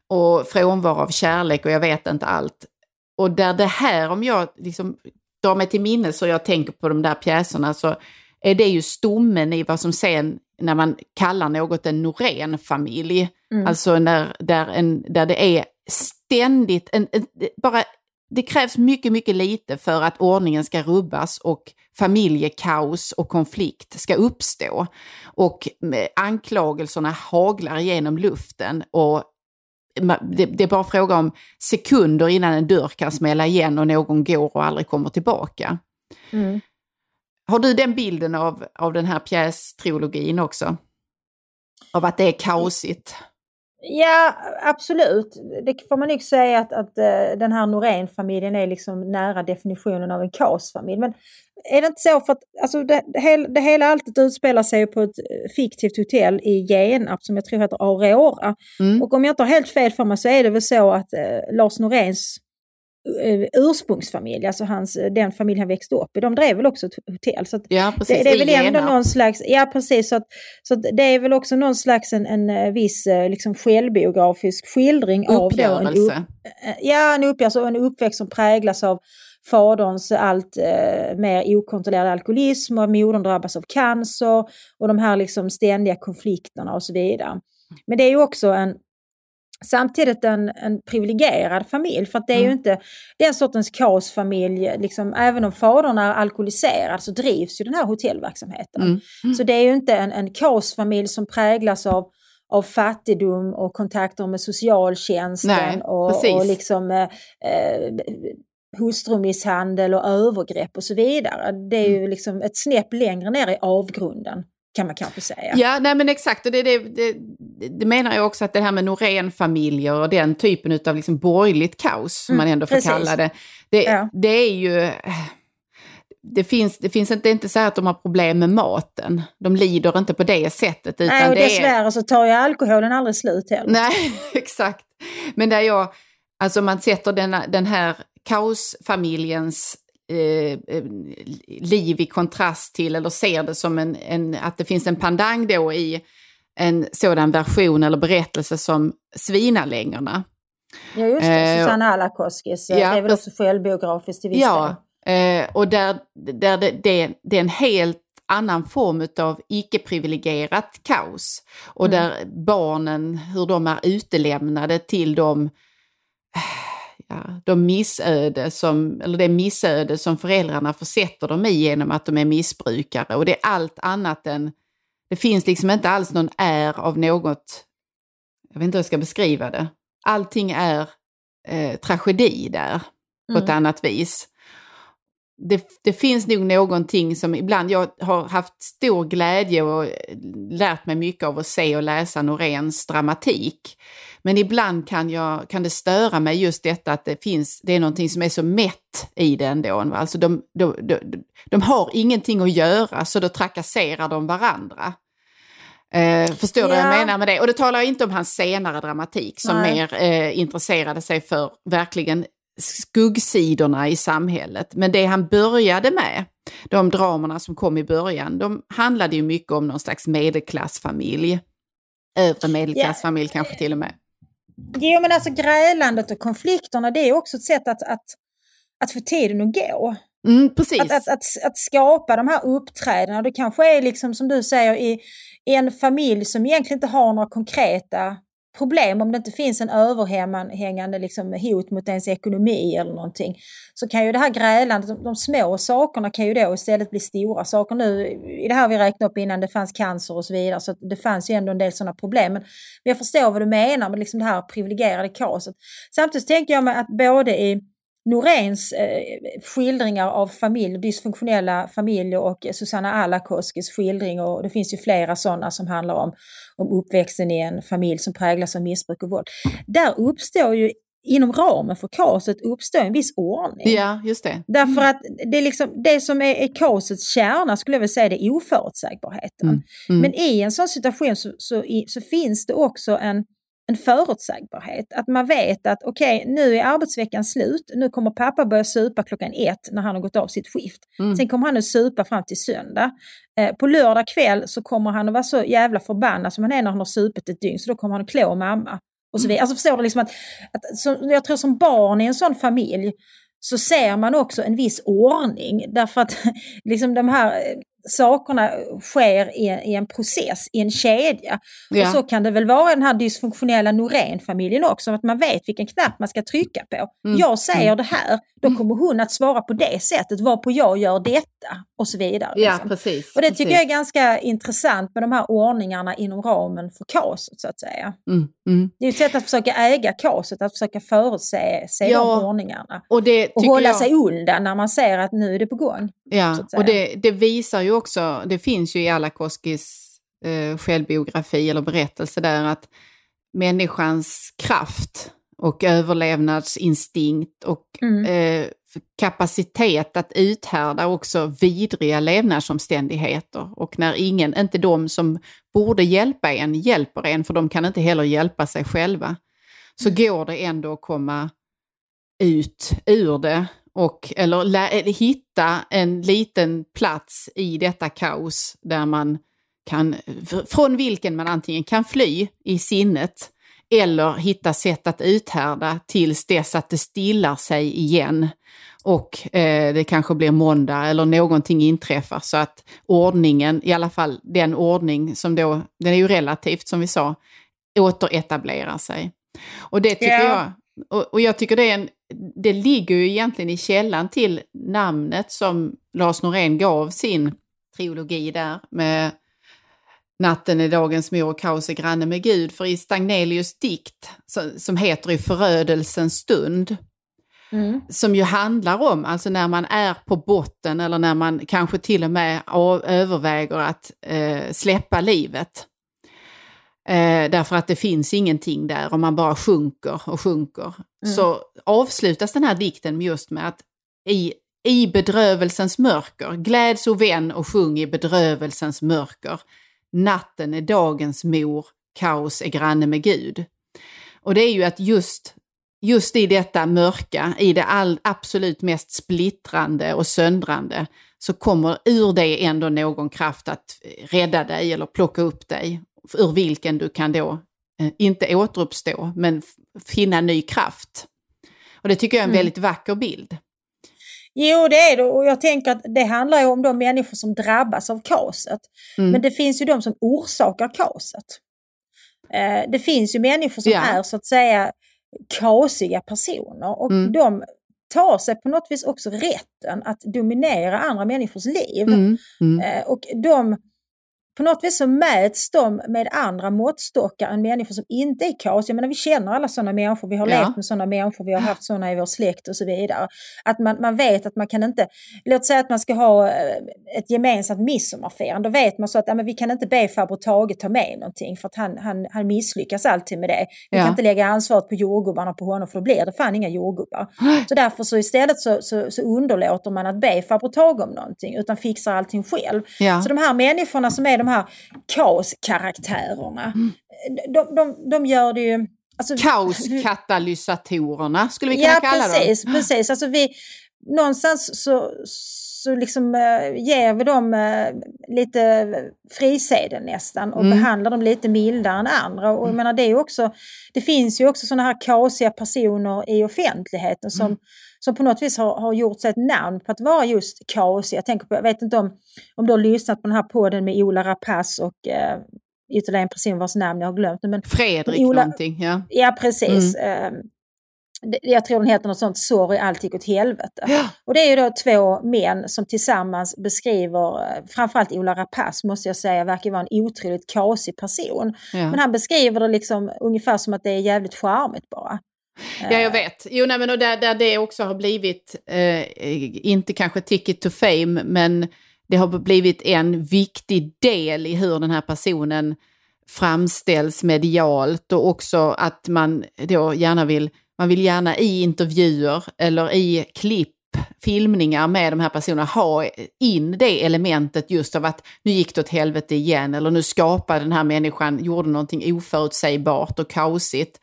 och frånvaro av kärlek och jag vet inte allt. Och där det här, om jag liksom drar mig till minnes och jag tänker på de där pjäserna, så är det ju stommen i vad som sen när man kallar något en Norén-familj. Mm. Alltså när, där, en, där det är ständigt, en, en, bara, det krävs mycket, mycket lite för att ordningen ska rubbas och familjekaos och konflikt ska uppstå. Och anklagelserna haglar genom luften och det, är bara fråga om sekunder innan en dörr kan smälla igen och någon går och aldrig kommer tillbaka. Mm. Har du den bilden av, av den här pjästrilogin också? Av att det är kaosigt? Ja, absolut. Det får man nog säga att, att uh, den här Norén-familjen är liksom nära definitionen av en kaosfamilj. Men är det inte så för att alltså det, det, hela, alltet utspelar sig på ett eh, fiktivt hotell i Genarp som jag tror heter Aurora. Mm. Och om jag inte har helt fel för mig så är det väl så att uh, Lars Noréns ursprungsfamilj, alltså hans, den familj han växte upp i, de drev väl också ett hotell. Så ja, precis. Det, det, är väl ändå någon slags, ja precis, så, att, så att det är väl också någon slags en, en viss liksom självbiografisk skildring av då en, upp, ja, en, upp, alltså en uppväxt som präglas av faderns allt eh, mer okontrollerade alkoholism och modern drabbas av cancer och de här liksom ständiga konflikterna och så vidare. Men det är ju också en Samtidigt en, en privilegierad familj, för det är mm. ju inte den sortens kaosfamilj, liksom, även om fadern är alkoholiserad så drivs ju den här hotellverksamheten. Mm. Mm. Så det är ju inte en, en kaosfamilj som präglas av av fattigdom och kontakter med socialtjänsten Nej, och, och liksom, eh, eh hustrumisshandel och övergrepp och så vidare. Det är ju mm. liksom ett snäpp längre ner i avgrunden kan man kanske säga. Ja, nej men exakt. Och det, det, det, det menar jag också att det här med Norén-familjer och den typen av liksom borgerligt kaos, som mm, man ändå får precis. kalla det, det, ja. det är ju... Det finns, det finns inte, det är inte så att de har problem med maten. De lider inte på det sättet. Utan Nej, och dessvärre är... så tar ju alkoholen aldrig slut heller. Nej, exakt. Men där jag, alltså man sätter den, den här kaosfamiljens eh, eh, liv i kontrast till, eller ser det som en, en, att det finns en pandang då i en sådan version eller berättelse som Svinalängorna. Ja just det, eh, Susanna Alakoskis, ja, det är väl också självbiografiskt i viss Ja, eh, och där, där det, det, det är en helt annan form av icke-privilegierat kaos. Och mm. där barnen, hur de är utelämnade till de ja, de missöde som, eller det missöde som föräldrarna försätter dem i genom att de är missbrukare. Och det är allt annat än, det finns liksom inte alls någon är av något, jag vet inte hur jag ska beskriva det. Allting är eh, tragedi där på mm. ett annat vis. Det, det, finns nog någonting som ibland, jag har haft stor glädje och lärt mig mycket av att se och läsa Noréns dramatik. Men ibland kan, jag, kan det störa mig just detta att det finns, det är någonting som är så mätt i det ändå. Alltså de, de, de, de har ingenting att göra så då trakasserar de varandra. Eh, förstår du ja. vad jag menar med det? Och det talar jag inte om hans senare dramatik som Nej. mer eh, intresserade sig för verkligen skuggsidorna i samhället. Men det han började med, de dramerna som kom i början, de handlade ju mycket om någon slags medelklassfamilj. Övre medelklassfamilj ja. kanske till och med. Jo men alltså grälandet och konflikterna det är också ett sätt att, att, att få tiden att gå. Mm, precis. Att, att, att, att, skapa de här uppträdena. Det kanske är liksom som du säger i, i en familj som egentligen inte har några konkreta problem, om det inte finns en överhängande liksom, hot mot ens ekonomi eller någonting, så kan ju det här grälandet, de, de små sakerna kan ju då istället bli stora saker. Nu i det här vi räknade upp innan, det fanns cancer och så vidare, så det fanns ju ändå en del sådana problem. Men, men jag förstår vad du menar med liksom det här privilegierade kaoset. Samtidigt tänker jag mig att både i Noréns eh, skildringar av familj, dysfunktionella familjer och Susanna Alakoskis skildring och det finns ju flera sådana som handlar om, om uppväxten i en familj som präglas av missbruk och våld. Där uppstår ju inom ramen för kaoset uppstår en viss ordning. Ja, just det. Därför att det, är liksom, det som är, är kaosets kärna skulle jag vilja säga det är oförutsägbarheten. Mm. Mm. Men i en sån situation så, så, så, finns det också en, en förutsägbarhet. Att man vet att okej, okay, nu är arbetsveckan slut. Nu kommer pappa börja supa klockan ett när han har gått av sitt skift. Mm. Sen kommer han att supa fram till söndag. Eh, på lördag kväll så kommer han att vara så jävla förbannad som han är när han har supit ett dygn. Så då kommer han att klå mamma. Och så vidare. Alltså förstår du liksom att, att så, jag tror som barn i en sån familj så ser man också en viss ordning därför att liksom de här sakerna sker i, i, en process, i en kedja. Ja. Och så kan det väl vara i den här dysfunktionella Norén-familjen också, att man vet vilken knapp man ska trycka på. Mm. Jag säger mm. det här, då mm. kommer hon att svara på det sättet, varpå jag gör detta och så vidare. Ja, liksom. precis, och det precis. tycker jag är ganska intressant med de här ordningarna inom ramen för kaoset så att säga. Mm, mm. Det är ett sätt att försöka äga kaoset, att försöka förutse se ja, de ordningarna. Och, det och hålla jag... sig undan när man ser att nu är det på gång. Ja, och det, det visar ju också, det finns ju i Alakoskis eh, självbiografi eller berättelse där att människans kraft och överlevnadsinstinkt och mm. eh, kapacitet att uthärda också vidriga levnadsomständigheter. Och när ingen, inte de som borde hjälpa en, hjälper en, för de kan inte heller hjälpa sig själva, så mm. går det ändå att komma ut ur det och, eller hitta en liten plats i detta kaos där man kan, från vilken man antingen kan fly i sinnet eller hitta sätt att uthärda tills dess att det stillar sig igen och eh, det kanske blir måndag eller någonting inträffar så att ordningen, i alla fall den ordning som då, den är ju relativt som vi sa, återetablerar sig. Och det tycker yeah. jag, och, och, jag tycker det är en, det ligger ju egentligen i källan till namnet som Lars Norén gav sin trilogi där med Natten är dagens mor och kaos är granne med Gud. För i Stagnelius dikt, som heter I förödelsens stund, mm. som ju handlar om, alltså när man är på botten eller när man kanske till och med överväger att eh, släppa livet. Eh, därför att det finns ingenting där och man bara sjunker och sjunker. Mm. Så avslutas den här dikten just med att i, i bedrövelsens mörker, gläds o vän och sjung i bedrövelsens mörker. Natten är dagens mor, kaos är granne med Gud. Och det är ju att just, just i detta mörka, i det all, absolut mest splittrande och söndrande, så kommer ur det ändå någon kraft att rädda dig eller plocka upp dig, ur vilken du kan då, eh, inte återuppstå, men finna ny kraft. Och det tycker jag är en mm. väldigt vacker bild. Jo, det är det och jag tänker att det handlar ju om de människor som drabbas av kaoset. Mm. Men det finns ju de som orsakar kaoset. Eh, det finns ju människor som ja. är så att säga kaosiga personer och mm. de tar sig på något vis också rätten att dominera andra människors liv. Mm. mm. Eh, och de på något vis så mäts de med andra måttstockar än människor som inte är kaos. Jag menar vi känner alla sådana människor, vi har ja. levt med sådana människor, vi har haft sådana i vår släkt och så vidare. Att man, man vet att man kan inte, låt säga att man ska ha eh, ett gemensamt midsommarfirande, då vet man så att ja, men vi kan inte be farbror Tage ta med någonting för att han, han, han misslyckas alltid med det. Vi ja. kan inte lägga ansvaret på jordgubbarna på honom för då blir det fan inga jordgubbar. Så därför så istället så, så, så underlåter man att be farbror Tage om någonting utan fixar allting själv. Ja. Så de här människorna som är de här kaoskaraktärerna. Mm. De, de, de gör det ju... Alltså, Kaoskatalysatorerna skulle vi kunna ja, kalla precis, dem. Ja, precis. Alltså vi, någonstans så, så liksom, äh, ger vi dem äh, lite frisedel nästan och mm. behandlar dem lite mildare än andra. Och jag menar, det, är också, det finns ju också sådana här kaosiga personer i offentligheten som, mm. Som på något vis har, har gjort sig ett namn på att vara just kaosig. Jag, tänker på, jag vet inte om, om du har lyssnat på den här podden med Ola Rapace och äh, ytterligare en person vars namn jag har glömt. Men Fredrik Ola, någonting, ja. Ja, precis. Mm jag tror den heter något sånt, Sorry allt gick åt helvete. Ja. Och det är ju då två män som tillsammans beskriver, eh, framförallt Ola Rapace måste jag säga, verkar vara en otroligt kaosig person. Ja. Men han beskriver det liksom ungefär som att det är jävligt charmigt bara. Ja, jag vet. Jo, nej, men och där, där det också har blivit, eh, inte kanske ticket to fame, men det har blivit en viktig del i hur den här personen framställs medialt och också att man då gärna vill, man vill gärna i intervjuer eller i klipp filmningar med de här personerna ha in det elementet just av att nu gick det åt helvete igen eller nu skapade den här människan, gjorde någonting oförutsägbart och kaosigt.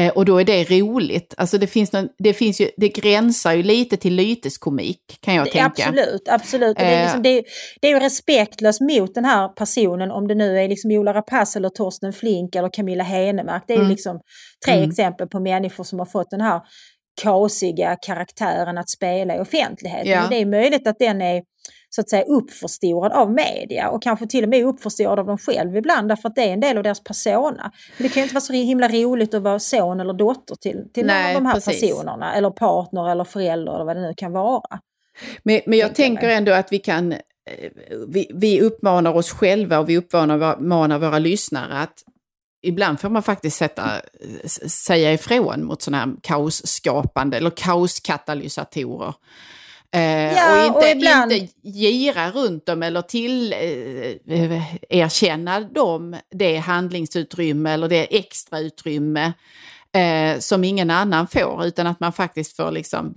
Eh, och då är det roligt. Alltså det finns, någon, det finns ju, det gränsar ju lite till lyteskomik kan jag tänka. Absolut, absolut. det, är liksom, det, är, det är ju respektlöst mot den här personen om det nu är liksom Ola Rapace eller Torsten Flink eller Camilla Henemark. Det är mm. ju liksom tre mm. exempel på människor som har fått den här kasiga karaktären att spela i offentligheten. Ja. Det är möjligt att den är så att säga uppförstorad av media och kanske till och med uppförstorad av dem själva ibland därför att det är en del av deras persona. Men det kan ju inte vara så himla roligt att vara son eller dotter till, till Nej, någon av de här precis. personerna eller partner eller förälder eller vad det nu kan vara. Men, men jag tänker ändå att vi kan eh, vi, vi uppmanar oss själva och vi uppmanar våra lyssnare att ibland får man faktiskt sätta, säga ifrån mot sådana här kaosskapande eller kaoskatalysatorer. Eh, ja, och inte, och ibland... inte gira runt dem eller till eh, dem det handlingsutrymme eller det extrautrymme eh, som ingen annan får utan att man faktiskt får liksom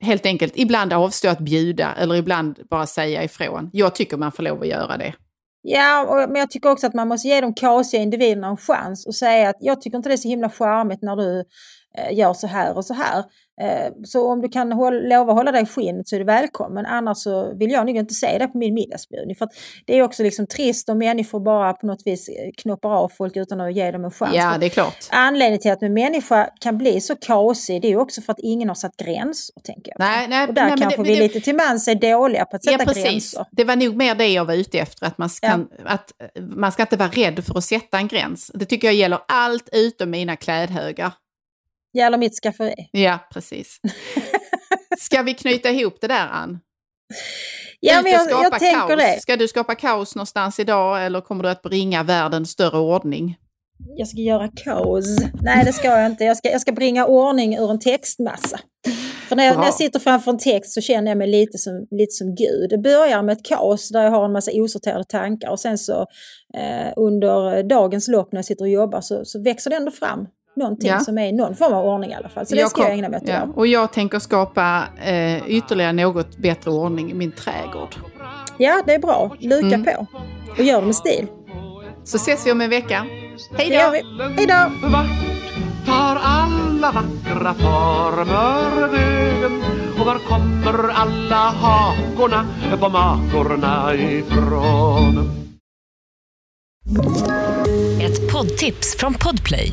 helt enkelt ibland avstå att bjuda eller ibland bara säga ifrån. Jag tycker man får lov att göra det. Ja, och, men jag tycker också att man måste ge de kasiga individerna en chans och säga att jag tycker inte det är så himla charmigt när du gör så här och så här. Eh, så om du kan hålla, lova hålla dig i skinnet så är du välkommen. Annars så vill jag nog inte se det på min middagsbjudning. För det är också liksom trist om människor bara på något vis eh, knoppar av folk utan att ge dem en chans. Ja, det är klart. Anledningen till att en människa kan bli så kaosig det är också för att ingen har satt gränser. Tänker jag. Nej, nej, och där nej, kanske det, vi det, lite till mans är dåliga på att sätta ja, precis. gränser. Det var nog mer det jag var ute efter. Att man, ska, ja. att man ska inte vara rädd för att sätta en gräns. Det tycker jag gäller allt utom mina klädhögar. Gäller mitt skafferi. Ja, precis. Ska vi knyta ihop det där, Ann? Ja, men jag, jag tänker kaos. det. Ska du skapa kaos någonstans idag eller kommer du att bringa världen större ordning? Jag ska göra kaos. Nej, det ska jag inte. Jag ska, jag ska bringa ordning ur en textmassa. För när jag, när jag, sitter framför en text så känner jag mig lite som, lite som Gud. Det börjar med ett kaos där jag har en massa osorterade tankar och sen så eh, under dagens lopp när jag sitter och jobbar så, så växer det ändå fram någonting ja. som är i någon form av ordning i alla fall. Så det ska kom, jag ägna mig åt ja. Och jag tänker skapa eh, ytterligare något bättre ordning i min trädgård. Ja, det är bra. Luka mm. på. Och gör det med stil. Så ses vi om en vecka. Hej då! Hej då! tar alla vackra former vägen och var kommer alla hakorna på makorna ifrån? Ett poddtips från Podplay.